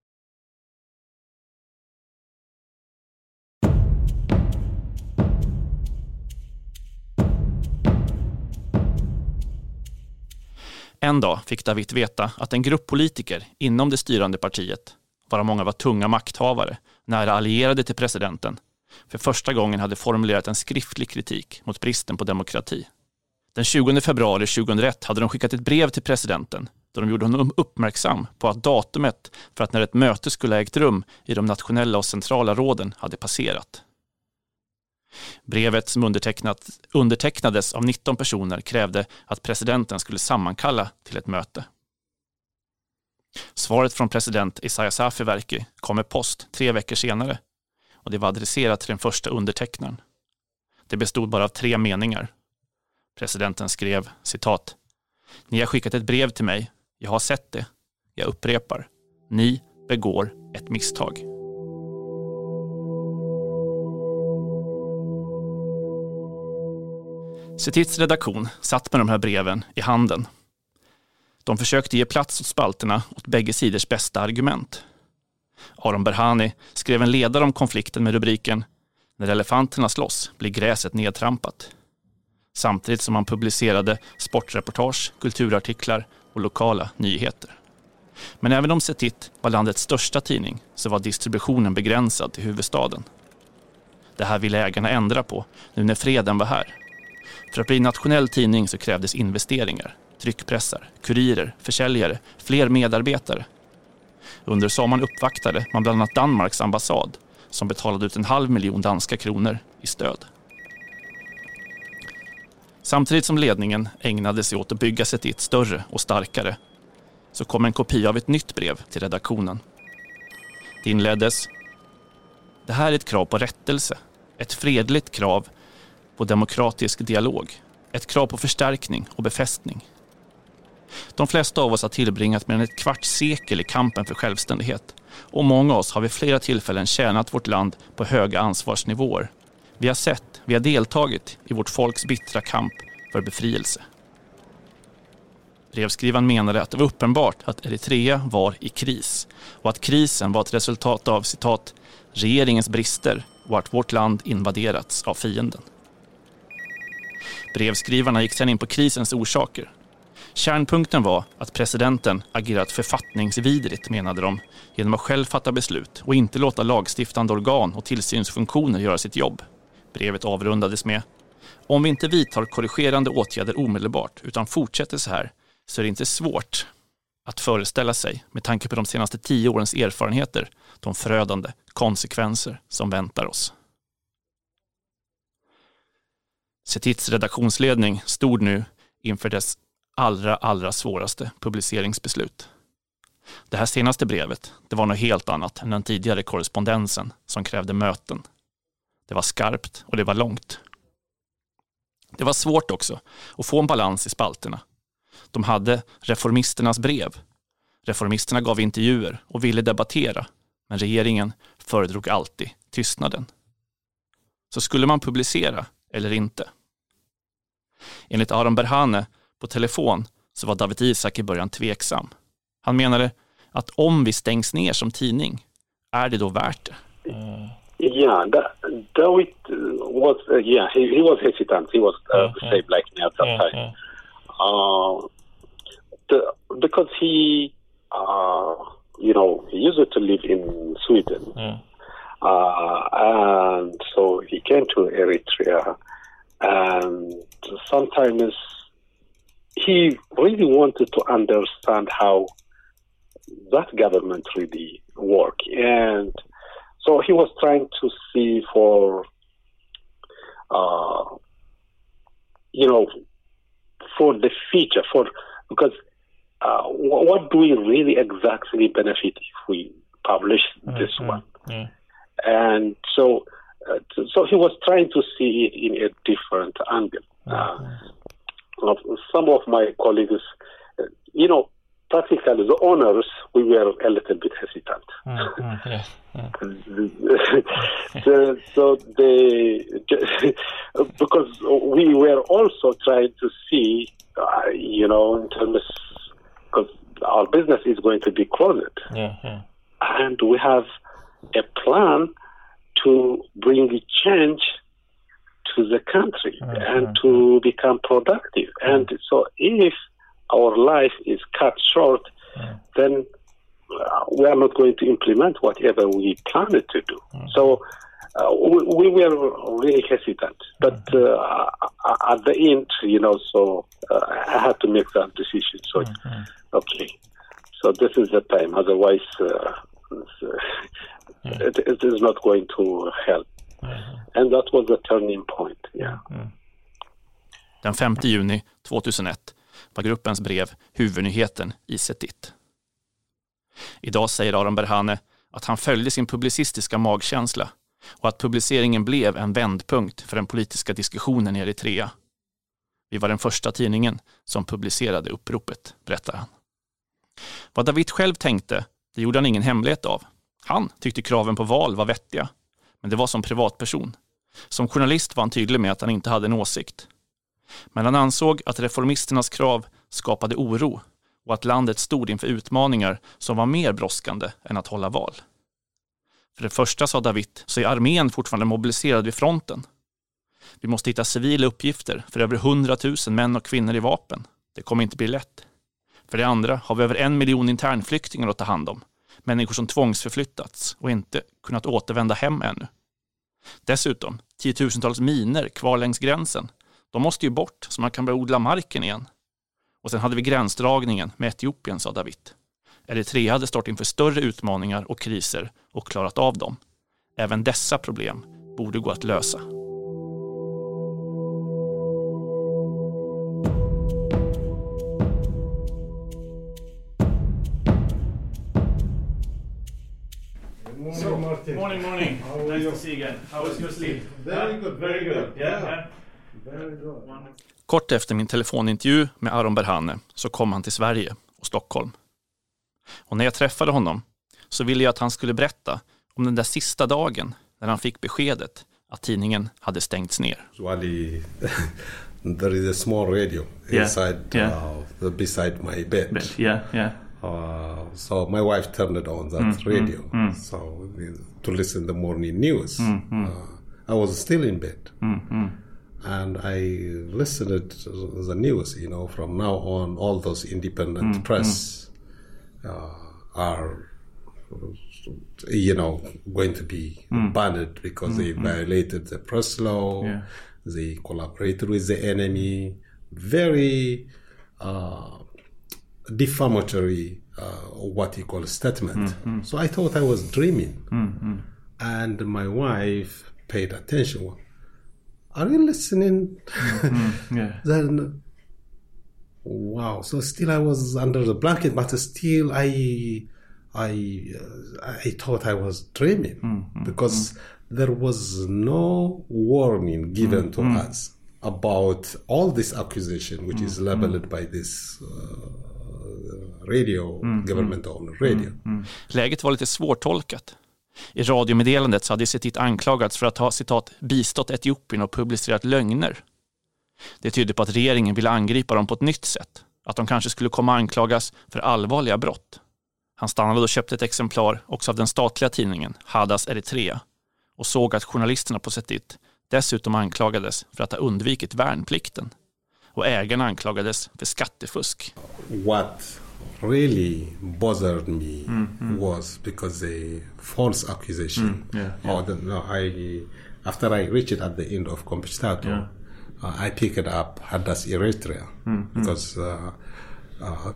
En dag fick David veta att en grupp politiker inom det styrande partiet, varav många var tunga makthavare, nära allierade till presidenten, för första gången hade formulerat en skriftlig kritik mot bristen på demokrati. Den 20 februari 2001 hade de skickat ett brev till presidenten då de gjorde honom uppmärksam på att datumet för att när ett möte skulle ha ägt rum i de nationella och centrala råden hade passerat. Brevet som undertecknat, undertecknades av 19 personer krävde att presidenten skulle sammankalla till ett möte. Svaret från president Isaias Afewerki kom med post tre veckor senare och det var adresserat till den första undertecknaren. Det bestod bara av tre meningar. Presidenten skrev citat. Ni har skickat ett brev till mig. Jag har sett det. Jag upprepar. Ni begår ett misstag. Setits redaktion satt med de här breven i handen. De försökte ge plats åt spalterna åt bägge sidors bästa argument. Aron Berhani skrev en ledare om konflikten med rubriken När elefanterna slåss blir gräset nedtrampat. Samtidigt som han publicerade sportreportage, kulturartiklar och lokala nyheter. Men även om Setit var landets största tidning så var distributionen begränsad till huvudstaden. Det här ville ägarna ändra på nu när freden var här. För att bli nationell tidning så krävdes investeringar, tryckpressar, kurirer, försäljare, fler medarbetare. Under sommaren uppvaktade man bland annat Danmarks ambassad som betalade ut en halv miljon danska kronor i stöd. Samtidigt som ledningen ägnade sig åt att bygga sig till ett större och starkare så kom en kopia av ett nytt brev till redaktionen. Det inleddes. Det här är ett krav på rättelse. Ett fredligt krav på demokratisk dialog. Ett krav på förstärkning och befästning. De flesta av oss har tillbringat mer än ett kvarts sekel i kampen för självständighet och många av oss har vid flera tillfällen tjänat vårt land på höga ansvarsnivåer. Vi har sett, vi har deltagit i vårt folks bittra kamp för befrielse. Brevskrivaren menade att det var uppenbart att Eritrea var i kris och att krisen var ett resultat av citat regeringens brister och att vårt land invaderats av fienden. Brevskrivarna gick sedan in på krisens orsaker. Kärnpunkten var att presidenten agerat författningsvidrigt, menade de, genom att själv fatta beslut och inte låta lagstiftande organ och tillsynsfunktioner göra sitt jobb. Brevet avrundades med om vi inte vidtar korrigerande åtgärder omedelbart utan fortsätter så här så är det inte svårt att föreställa sig, med tanke på de senaste tio årens erfarenheter, de förödande konsekvenser som väntar oss. Cetits redaktionsledning stod nu inför dess allra, allra svåraste publiceringsbeslut. Det här senaste brevet, det var något helt annat än den tidigare korrespondensen som krävde möten. Det var skarpt och det var långt. Det var svårt också att få en balans i spalterna. De hade reformisternas brev. Reformisterna gav intervjuer och ville debattera, men regeringen föredrog alltid tystnaden. Så skulle man publicera eller inte? Enligt Aron Berhane på telefon så var David Isak i början tveksam. Han menade att om vi stängs ner som tidning, är det då värt det? Mm. Yeah, that, David was uh, yeah he, he was hesitant. He was uh, mm, the same like me at that mm, time. Uh, the, because he uh, you know he used to live in Sweden, uh, and so he came to Eritrea, and sometimes he really wanted to understand how that government really work and so he was trying to see for, uh, you know, for the future, for because uh, what do we really exactly benefit if we publish this mm-hmm. one? Mm-hmm. And so, uh, so he was trying to see it in a different angle. Mm-hmm. Uh, some of my colleagues, uh, you know, practically the owners, we were a little bit hesitant. Mm, yeah, yeah. so, so they, because we were also trying to see, uh, you know, in terms, because our business is going to be closed. Yeah, and we have a plan to bring change to the country mm-hmm. and to become productive. And so if our life is cut short, mm. then uh, we are not going to implement whatever we planned to do. Mm. So uh, we, we, were really hesitant. But uh, at the end, you know, so uh, I had to make that decision. So, mm-hmm. okay, so this is the time. Otherwise, uh, it, it is not going to help. And that was the turning point. Yeah. Den 5 juni 2001 var gruppens brev huvudnyheten i Setit. Idag säger Aron Berhane att han följde sin publicistiska magkänsla och att publiceringen blev en vändpunkt för den politiska diskussionen i Eritrea. Vi var den första tidningen som publicerade uppropet, berättar han. Vad David själv tänkte, det gjorde han ingen hemlighet av. Han tyckte kraven på val var vettiga, men det var som privatperson. Som journalist var han tydlig med att han inte hade en åsikt. Men han ansåg att reformisternas krav skapade oro och att landet stod inför utmaningar som var mer brådskande än att hålla val. För det första, sa David, så är armén fortfarande mobiliserad vid fronten. Vi måste hitta civila uppgifter för över 100 000 män och kvinnor i vapen. Det kommer inte bli lätt. För det andra har vi över en miljon internflyktingar att ta hand om. Människor som tvångsförflyttats och inte kunnat återvända hem ännu. Dessutom, tiotusentals miner kvar längs gränsen. De måste ju bort så man kan börja odla marken igen. Och sen hade vi gränsdragningen med Etiopien, sa David. Eritrea hade stått inför större utmaningar och kriser och klarat av dem. Även dessa problem borde gå att lösa. Martin. Morning, morning. Nice you? to see you again. How was your sleep? Very Yeah? good. Very good. Yeah. Yeah. yeah. Very good. Kort efter min telefonintervju med Aron Berhane så kom han till Sverige och Stockholm. Och när jag träffade honom så ville jag att han skulle berätta om den där sista dagen när han fick beskedet att tidningen hade stängts ner. Usually, there is a small radio Yeah, inside yeah. Uh, the- beside my bed. Bed, yeah, yeah. Uh, so my wife turned it on that Mm, radio mm, mm. so to listen the morning news. Mm, mm. Uh, I was still in bed. Mm, mm. And I listened to the news, you know, from now on, all those independent Mm, press Uh, are, you know, going to be Mm. banned because they Mm, mm. violated the press law. Yeah. They collaborated with the enemy. Very uh, defamatory, uh, what you call statement. Mm, mm. So I thought I was dreaming. Mm, mm. And my wife paid attention. Are you listening? Mm, yeah. then, wow. So still I was under the blanket, but still I, I, uh, I thought I was dreaming because there was no warning given to us about all this accusation, which is labeled by this uh, radio, Mm, government-owned radio. Mm, mm. Läget var lite svårtolkat. I radiomeddelandet så hade Setit anklagats för att ha citat bistått Etiopien och publicerat lögner. Det tydde på att regeringen ville angripa dem på ett nytt sätt. Att de kanske skulle komma anklagas för allvarliga brott. Han stannade och köpte ett exemplar också av den statliga tidningen Hadas Eritrea och såg att journalisterna på Setit dessutom anklagades för att ha undvikit värnplikten. Och ägarna anklagades för skattefusk. what really bothered me Mm, mm. was because the false accusation. Mm, yeah, Or the, no, I after I reached at the end of Compestato, Yeah. uh, I picked it up Hadas Eritrea Mm, mm. because. Uh, uh,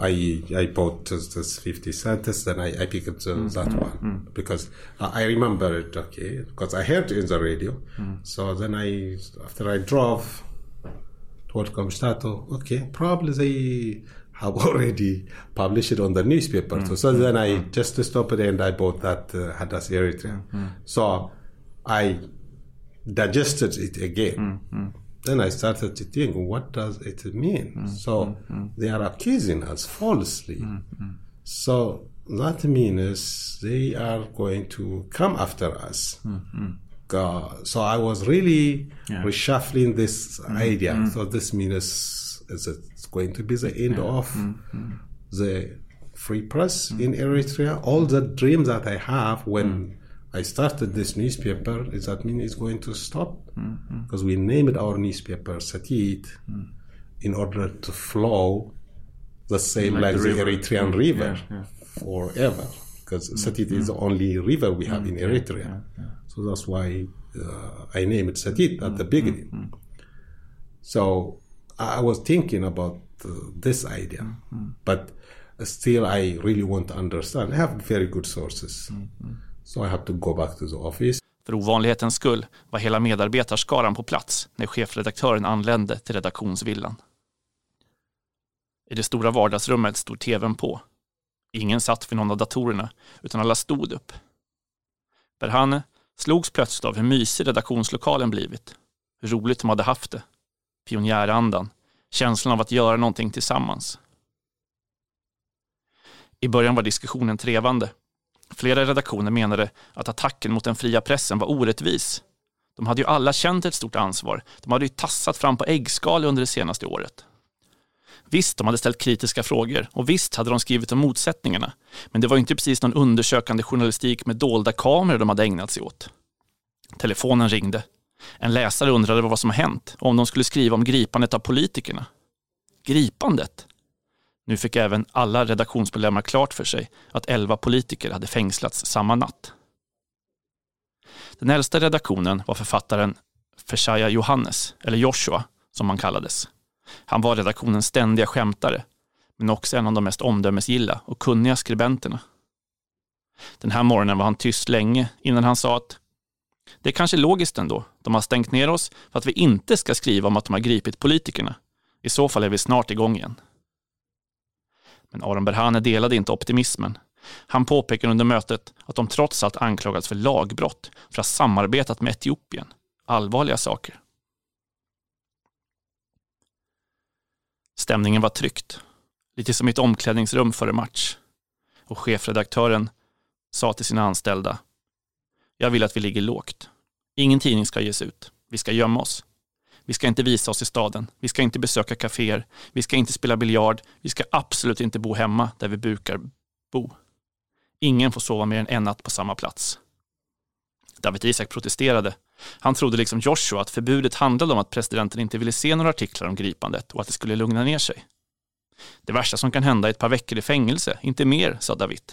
I I bought this this fifty cents, then I, I picked uh, Mm, that one mm. because uh, I remember it okay because I heard it in the radio. Mm. So then I after I drove toward Comstato, okay, probably they have already published it on the newspaper. So, so then I just stopped and I bought that uh, Hadas Eritrea. So I digested it again. Then I started to think, what does it mean? So they are accusing us falsely. So that means they are going to come after us. Uh, so I was really Yeah. reshuffling this Mm, idea. mm. So this means is it going to be the end Yeah. of Mm, mm. the free press in Eritrea? All the dreams that I have when I started this newspaper is that mean it's going to stop Mm, because we named our newspaper Satit in order to flow the same Like like, the river. Eritrean Mm, river yeah. forever because Mm, Satit is mm. the only river we have Mm, in Eritrea. yeah, yeah. So that's why uh, I named it Satit at the beginning. mm. So I was thinking about uh, this idea, Mm, but still I really want to understand. I have very good sources. So I have to go back to the office. För ovanlighetens skull var hela medarbetarskaran på plats när chefredaktören anlände till redaktionsvillan. I det stora vardagsrummet stod tvn på. Ingen satt vid någon av datorerna, utan alla stod upp. Berhane slogs plötsligt av hur mysig redaktionslokalen blivit. Hur roligt de hade haft det. Pionjärandan. Känslan av att göra någonting tillsammans. I början var diskussionen trevande. Flera redaktioner menade att attacken mot den fria pressen var orättvis. De hade ju alla känt ett stort ansvar. De hade ju tassat fram på äggskal under det senaste året. Visst, de hade ställt kritiska frågor och visst hade de skrivit om motsättningarna. Men det var inte precis någon undersökande journalistik med dolda kameror de hade ägnat sig åt. Telefonen ringde. En läsare undrade vad som hänt och om de skulle skriva om gripandet av politikerna. Gripandet? Nu fick även alla redaktionsmedlemmar klart för sig att elva politiker hade fängslats samma natt. Den äldsta redaktionen var författaren Feshaya Johannes, eller Joshua som han kallades. Han var redaktionens ständiga skämtare, men också en av de mest omdömesgilla och kunniga skribenterna. Den här morgonen var han tyst länge innan han sa att det är kanske logiskt ändå. De har stängt ner oss för att vi inte ska skriva om att de har gripit politikerna. I så fall är vi snart igång igen. Men Aron Berhane delade inte optimismen. Han påpekade under mötet att de trots allt anklagats för lagbrott för att ha samarbetat med Etiopien. Allvarliga saker. Stämningen var tryckt. Lite som i ett omklädningsrum före match. Och chefredaktören sa till sina anställda. Jag vill att vi ligger lågt. Ingen tidning ska ges ut. Vi ska gömma oss. Vi ska inte visa oss i staden. Vi ska inte besöka kaféer. Vi ska inte spela biljard. Vi ska absolut inte bo hemma där vi brukar bo. Ingen får sova mer än en natt på samma plats. David Isak protesterade. Han trodde liksom Joshua att förbudet handlade om att presidenten inte ville se några artiklar om gripandet och att det skulle lugna ner sig. Det värsta som kan hända är ett par veckor i fängelse, inte mer, sa David.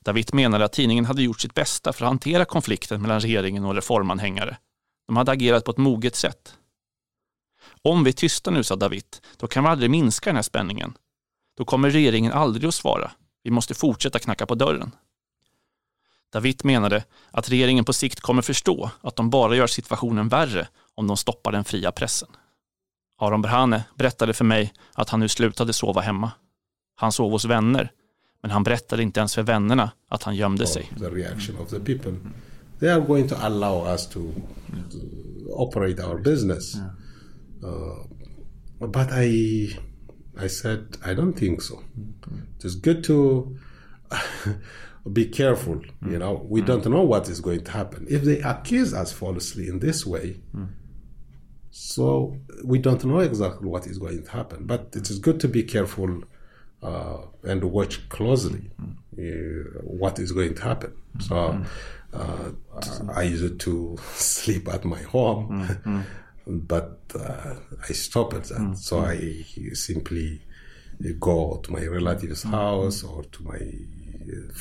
David menade att tidningen hade gjort sitt bästa för att hantera konflikten mellan regeringen och reformanhängare. De hade agerat på ett moget sätt. Om vi är tysta nu, sa David, då kan vi aldrig minska den här spänningen. Då kommer regeringen aldrig att svara. Vi måste fortsätta knacka på dörren. David menade att regeringen på sikt kommer förstå att de bara gör situationen värre om de stoppar den fria pressen. Aron Berhane berättade för mig att han nu slutade sova hemma. Han sov hos vänner, men han berättade inte ens för vännerna att han gömde sig. The reaction of the people. They are going to allow us to, to operate our business. Uh, but I, I said I don't think so. It's good to be careful. You mm. know, we don't mm. know what is going to happen. If they accuse us falsely in this way, mm. so we don't know exactly what is going to happen. But it is good to be careful uh, and watch closely uh, what is going to happen. So uh, I used to sleep at my home, but uh, I stopped at that. So I simply go to my relative's house or to my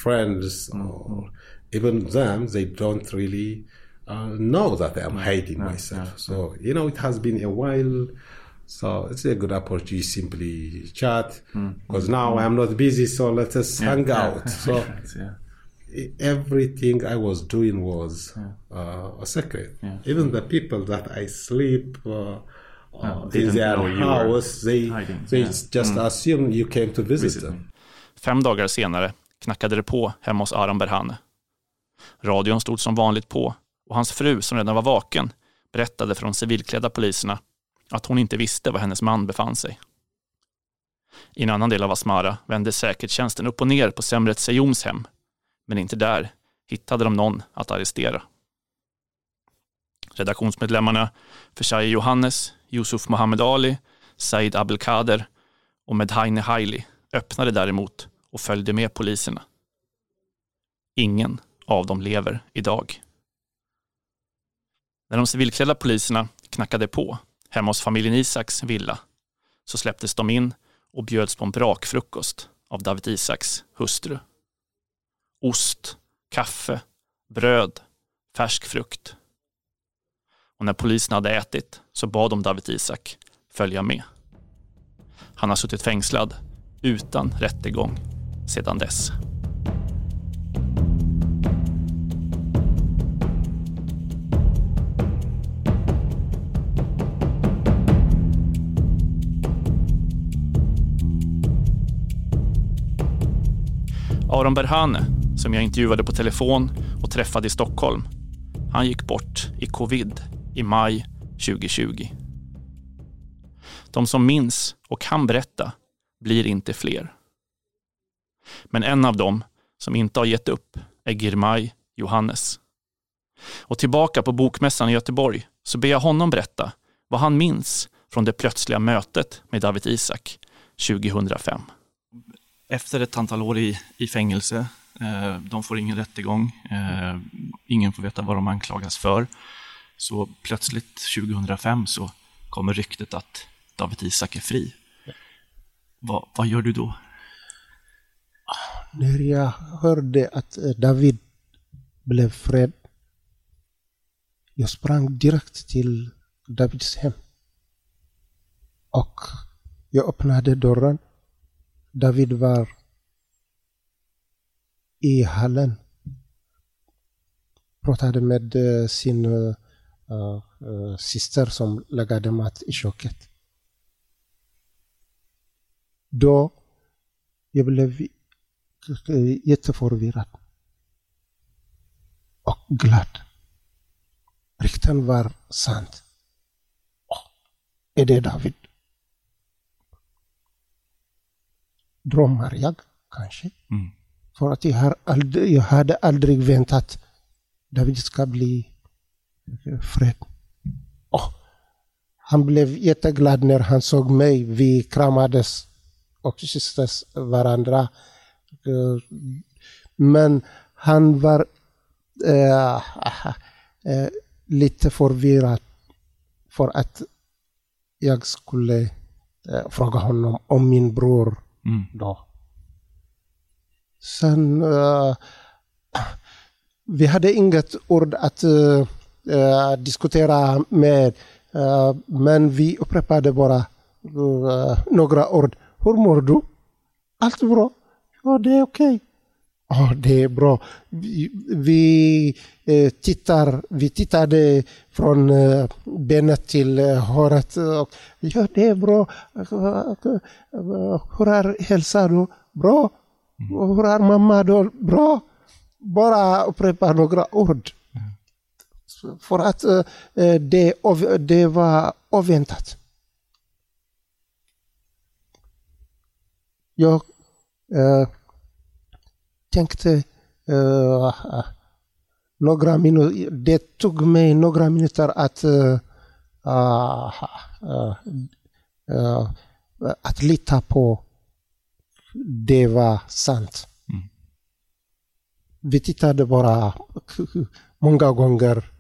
friends or even them they don't really uh, know that i'm hiding myself. so you know it has been a while. So it's a good opportunity simply chat because now i'm not busy so let us Yeah, hang yeah. out. So Yeah. everything i was doing was uh, a secret. Even the people that i sleep uh, uh, in their know you were house they, hiding. they just Mm. assume you came to visit them. Fem dagar senare knackade det på hemma hos Aron Berhane. Radion stod som vanligt på och hans fru, som redan var vaken, berättade för de civilklädda poliserna att hon inte visste var hennes man befann sig. I en annan del av Asmara vände säkerhetstjänsten upp och ner på Semret Sejoms hem, men inte där hittade de någon att arrestera. Redaktionsmedlemmarna Fershaye Johannes, Yusuf Mohammed Ali, Said Abelkader och Medhaine Haili öppnade däremot och följde med poliserna. Ingen av dem lever idag. När de civilklädda poliserna knackade på hemma hos familjen Isaks villa så släpptes de in och bjöds på en brakfrukost av David Isaks hustru. Ost, kaffe, bröd, färsk frukt. Och när polisen hade ätit så bad de David Isak följa med. Han har suttit fängslad utan rättegång sedan dess. Aron Berhane, som jag intervjuade på telefon och träffade i Stockholm, han gick bort i covid i maj 2020. De som minns och kan berätta blir inte fler. Men en av dem som inte har gett upp är Girmay Johannes. Och tillbaka på Bokmässan i Göteborg så ber jag honom berätta vad han minns från det plötsliga mötet med David Isak 2005. Efter ett antal år i, i fängelse, eh, de får ingen rättegång, eh, ingen får veta vad de anklagas för. Så plötsligt 2005 så kommer ryktet att David Isak är fri. Va, vad gör du då? När jag hörde att eh, David blev fred, jag sprang direkt till Davids hem. Och jag öppnade dörren. David var i hallen. Pratade med eh, sin uh, uh, syster som lagade mat i köket. Då jag blev jätteförvirrad. Och glad. Rykten var sant. Oh, är det David? Drömmar jag kanske? Mm. För att jag, har aldrig, jag hade aldrig väntat David ska bli fred. Oh, han blev jätteglad när han såg mig. Vi kramades och kysstes varandra. Men han var äh, äh, lite förvirrad för att jag skulle äh, fråga honom om min bror mm. då. Sen, vi hade inget ord att diskutera med, men vi upprepade bara några ord. Hur mår du? Allt bra? Ja, det är okej. Okay. Ja, det är bra. Vi, vi eh, tittar, vi tittade från eh, benet till eh, håret. Och, ja, det är bra. Hur är hälsan då? Bra. Hur är mamma då? Bra. Bara upprepa några ord. För att eh, eh, det, det var oväntat. Jag tänkte uh, några minuter, det tog mig några minuter att, uh, att lita på det var sant. Mm. Vi tittade bara många gånger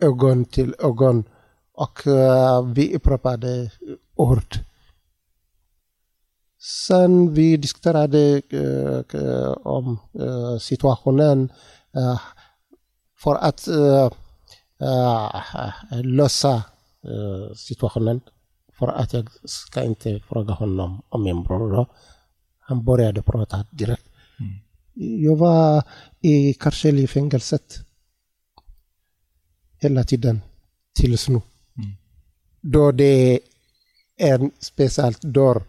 ögon till ögon och vi upprepade ord. Sen vi diskuterade uh, om uh, situationen uh, för att lösa situationen. För att jag ska inte fråga honom om min bror. Han började prata direkt. Mm. Jag var i Karselj-fängelset hela tiden tills nu. Mm. Då det är en speciell dörr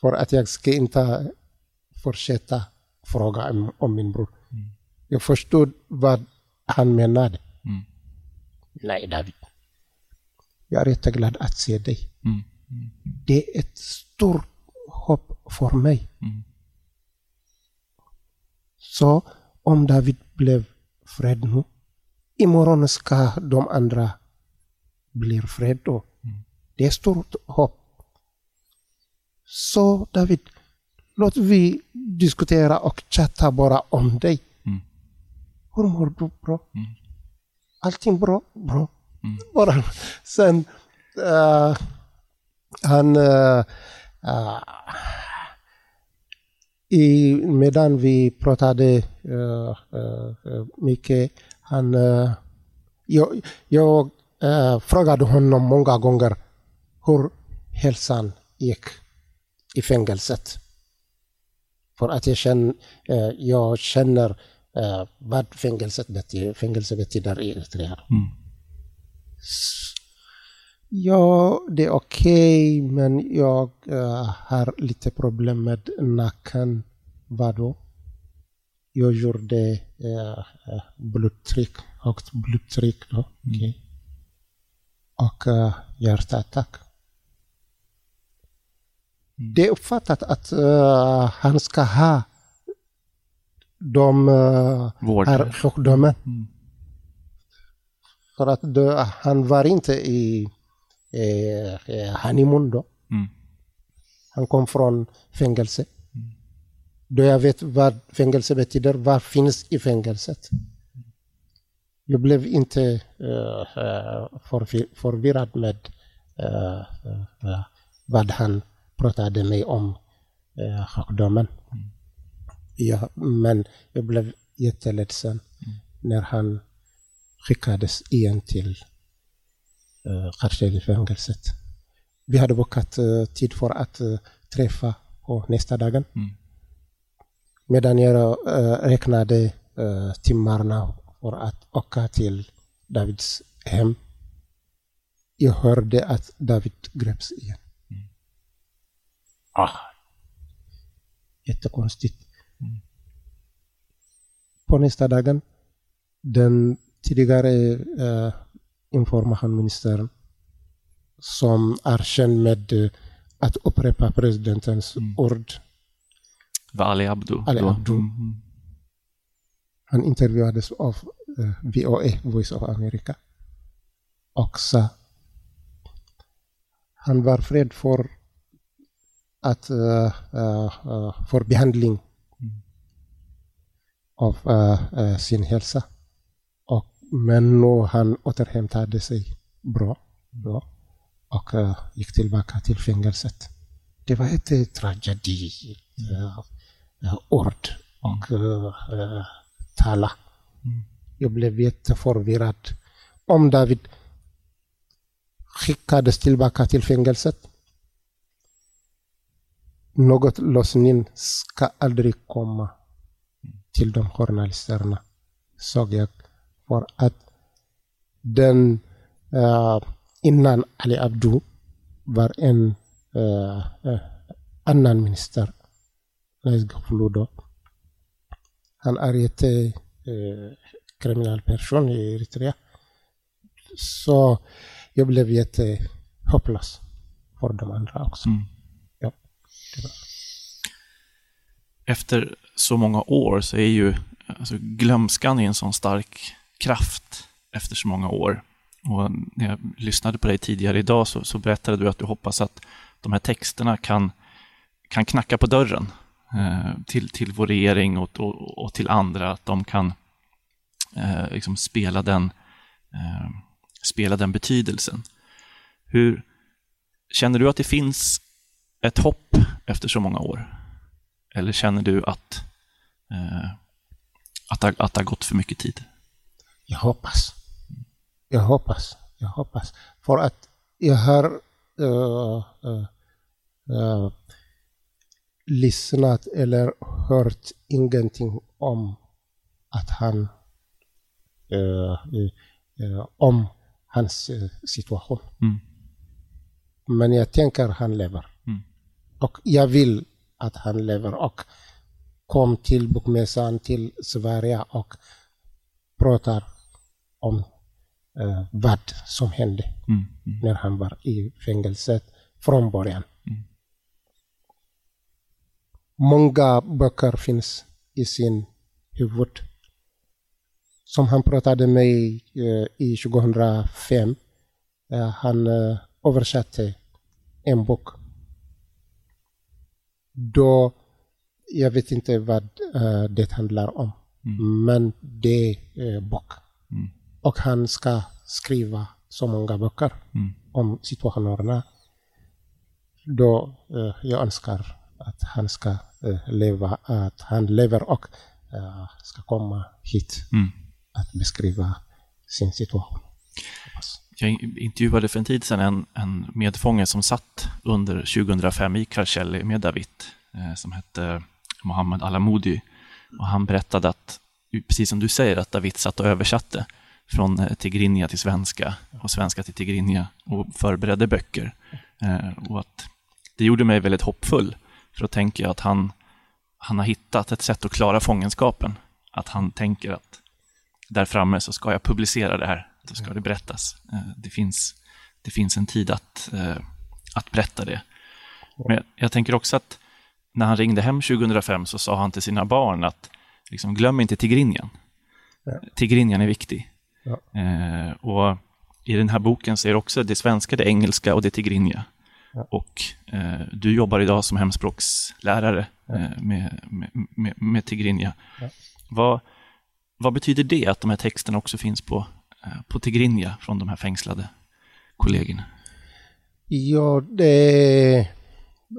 för att jag ska inte fortsätta fråga om, om min bror. Mm. Jag förstod vad han menade. Mm. Nej, David. Jag är jätteglad att se dig. Mm. mm. Det är ett stort hopp för mig. Mm. Så om David blev fred nu, imorgon ska de andra bli fred då. Mm. Det är stort hopp. Så David, låt vi diskutera och chatta bara om dig. Mm. Hur mår du? Bra? Mm. Allting bra? Bra. Mm. Bara. Sen, uh, han... Uh, uh, i, medan vi pratade uh, mycket, han... Jag, jag frågade honom många gånger hur hälsan gick i fängelset. För att jag känner, eh, jag känner eh, vad fängelset betyder, fängelse betyder i Eritrea. Mm. Ja, det är okej, okay, men jag uh, har lite problem med nacken. Vadå? jag gjorde eh, blodtryck, högt blodtryck. Då. Okay. Och eh, hjärtattack. Det är uppfattat att uh, han ska ha de uh, här sjukdomen. Mm. För att då, han var inte i eh, honeymoon då. Mm. Han kom från fängelse. Mm. Då jag vet vad fängelse betyder, vad finns i fängelset. Jag blev inte uh, förvir förvirrad med uh, uh, vad han pratade med om uh, sjukdomen. Mm. Ja, men jag blev jätteledsen mm. när han skickades igen till uh, Kartell-fängelset. Vi hade bokat uh, tid för att uh, träffa på nästa dagen. Mm. Medan jag uh, räknade uh, timmarna för att åka till Davids hem. Jag hörde att David greps igen. Ah. Jättekonstigt. Mm. På nästa dagen, den tidigare uh, informationsministern som är känd med uh, att upprepa presidentens mm. ord. Var Ali Abdo? Ali Abdo. Mm. Han intervjuades av eh, VOA, Voice of America. Och sa han var rädd för att uh, uh, för behandling mm. av sin hälsa. Men nu han återhämtade sig bra, bra och gick tillbaka till fängelset. Det var ett tragedi, ord och uh, tala. Mm. Jag blev jätteförvirrad. Om David skickades tillbaka till fängelset, något lösning ska aldrig komma till de journalisterna, såg jag för att den uh, innan Ali Abdu var en uh, uh, annan minister, Nais Gafludo. Han är en uh, kriminell person i Eritrea. Så jag blev jättehopplös för de andra också. Mm. Efter så många år så är ju alltså, glömskan en sån stark kraft efter så många år. Och när jag lyssnade på dig tidigare idag så, så berättade du att du hoppas att de här texterna kan, kan knacka på dörren eh, till, till vår regering och, och, och, till andra, att de kan eh, liksom spela, den, eh, spela den betydelsen. Hur Känner du att det finns ett hopp efter så många år? Eller känner du att, eh, att, att det har gått för mycket tid? Jag hoppas. Jag hoppas. Jag hoppas. För att jag har uh, uh, uh, lyssnat eller hört ingenting om att han om hans situation. Mm. Men jag tänker att han lever. Och jag vill att han lever och kom till bokmässan till Sverige och pratar om eh, vad som hände mm, mm. när han var i fängelset från början. Mm. Många böcker finns i sin huvud. Som han pratade med eh, i 2005. Eh, han eh, översatte en bok. Då, jag vet inte vad eh, det handlar om, mm. men det är eh, bok. Mm. Och han ska skriva så många böcker mm. om situationerna. Då eh, jag önskar att han ska eh, leva, att han lever och ska komma hit mm. att beskriva sin situation. Jag intervjuade för en tid sedan en, en medfånge som satt under 2005 i Karcelli med David, eh, som hette Mohammed Alamoudi. Och han berättade att precis som du säger, att David satt och översatte från eh, tigrinja till svenska och svenska till tigrinja och förberedde böcker. Eh, och att det gjorde mig väldigt hoppfull, för då tänker jag att han, han har hittat ett sätt att klara fångenskapen. Att han tänker att där framme så ska jag publicera det här, då ska det berättas. Eh, det finns, det finns en tid att, eh, att berätta det. Men jag tänker också att när han ringde hem 2005 så sa han till sina barn att liksom, glöm inte Tigrinjan. Ja. Tigrinjan är viktig. Ja. Eh, och i den här boken så är det också det svenska, det engelska och det tigrinja. Ja. Och eh, du jobbar idag som hemspråkslärare Ja. eh, med, med, med, med tigrinja. Ja. Vad, vad betyder det att de här texterna också finns på, Eh, på tigrinja från de här fängslade kollegorna? Ja, det är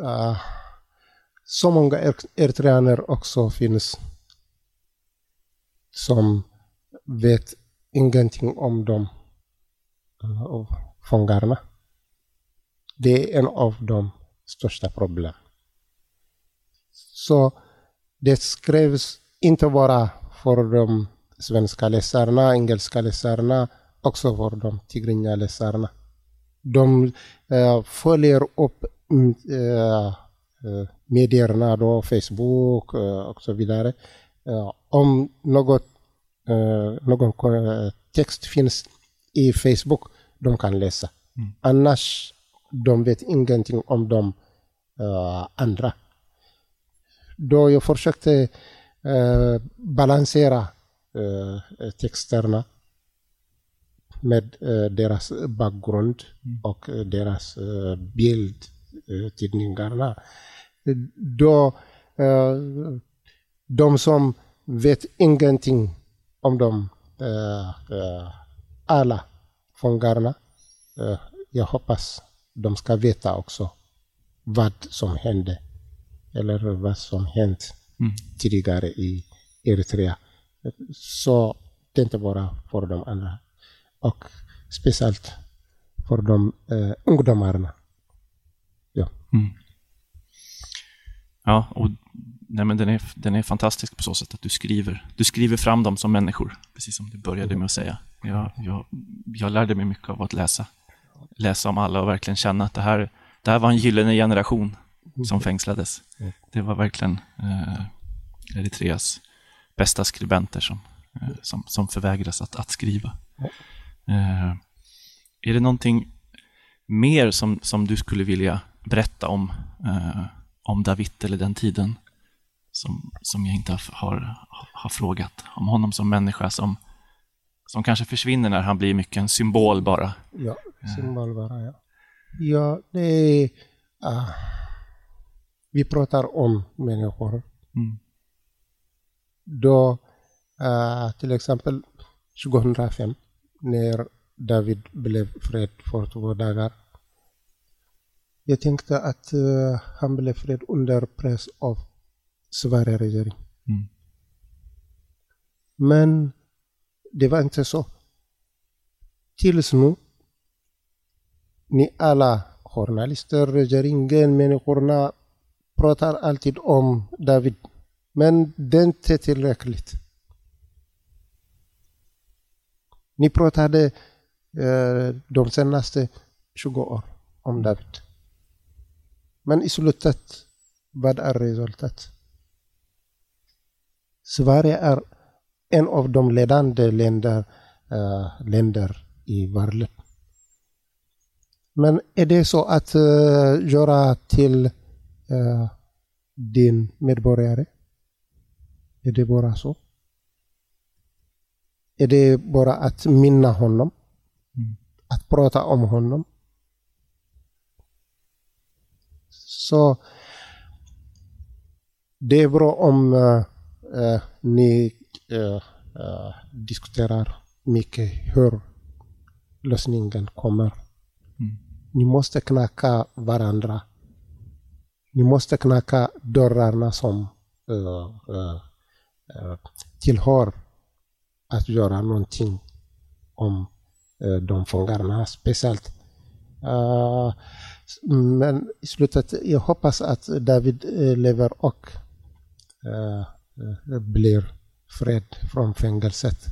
uh, så många eritreaner också finns som vet ingenting om de uh, eh, fångarna. Det är en av de största problemen. Så det skrevs inte bara för de svenska läsarna, engelska läsarna, också för de tigrinja läsarna. De eh, följer upp mm, eh, eh, medierna då, Facebook eh, och så vidare. Eh, om något, någon text finns i Facebook, de kan läsa. Mm. Annars, de vet ingenting om de andra. Då jag försökte balansera texterna med eh, deras bakgrund och eh, deras eh, bild, eh, tidningarna. Då, eh, de som vet ingenting om de eh, eh, alla fångarna, eh, jag hoppas de ska veta också vad som hände eller vad som hänt Mm. tidigare i Eritrea. Så det inte bara för de andra. Och speciellt för de eh, ungdomarna. Ja. Mm. Ja, och nej, men den, är, den är fantastisk på så sätt att du skriver, du skriver fram dem som människor, precis som du började med att säga. Jag, jag, jag lärde mig mycket av att läsa, läsa om alla och verkligen känna att det här, det här var en gyllene generation som fängslades. Mm. Det var verkligen eh, Eritreas bästa skribenter som, eh, som, som förvägras att, att skriva. Eh, är det någonting mer som, som du skulle vilja berätta om, eh, om David eller den tiden som, som jag inte har, har, har frågat? Om honom som människa som, som kanske försvinner när han blir mycket en symbol bara. Ja, symbol bara, ja. Ja, det är... ah, vi pratar om människor. Mm. Då, ah, till exempel 2005, när David blev fred för två dagar. Jag tänkte att eh, han blev fred under press av Sverige regering. Mm. Men det var inte så. Tills nu, ni alla journalister, regeringen, människorna pratar alltid om David. Men det är inte tillräckligt. Ni pratade eh, de senaste 20 år om David. Men i slutet, vad är resultatet? Sverige är en av de ledande länder, eh, länder i världen. Men är det så att eh, göra till eh, din medborgare? Är det bara så? Är det bara att minna honom? Att prata om honom? Så det är bra om eh, ni eh, diskuterar mycket hur lösningen kommer. Ni måste knacka varandra. Ni måste knacka dörrarna som eh, tillhör att göra någonting om eh, de fångarna speciellt. Eh, men i slutet, jag hoppas att David eh, lever och blir fred från fängelset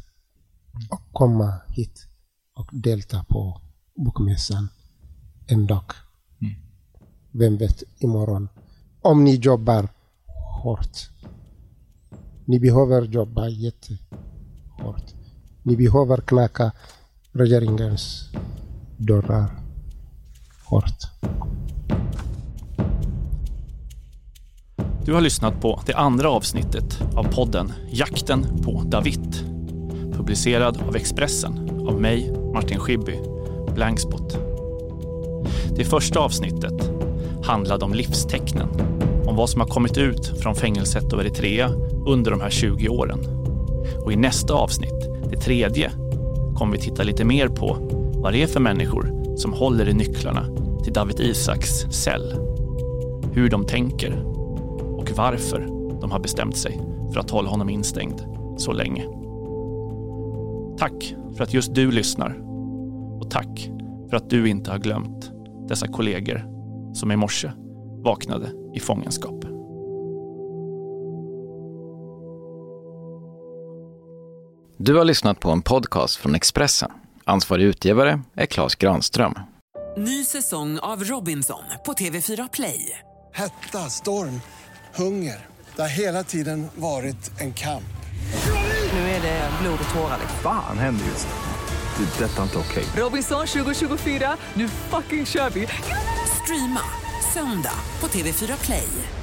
och komma hit och delta på bokmässan en dag. Vem vet imorgon. Om ni jobbar hårt. Ni behöver jobba jättehårt. Ni behöver knacka regeringens dörrar hårt. Du har lyssnat på det andra avsnittet av podden Jakten på David. Publicerad av Expressen av mig, Martin Schibbye, Blankspot. Det första avsnittet handlade om livstecknen, vad som har kommit ut från fängelset och Eritrea under de här 20 åren. Och i nästa avsnitt, det tredje, kommer vi titta lite mer på vad det är för människor som håller i nycklarna till David Isaks cell. Hur de tänker och varför de har bestämt sig för att hålla honom instängd så länge. Tack för att just du lyssnar. Och tack för att du inte har glömt dessa kollegor som i morse vaknade i fångenskap. Du har lyssnat på en podcast från Expressen. Ansvarig utgivare är Klas Granström. Ny säsong av Robinson på TV4 Play. Hetta, storm, hunger. Det har hela tiden varit en kamp. Nu är det blod och tårar. Fan händer just nu. Det. är Detta är inte okej. Robinson 2024, nu fucking kör vi! Streama söndag på TV4 Play.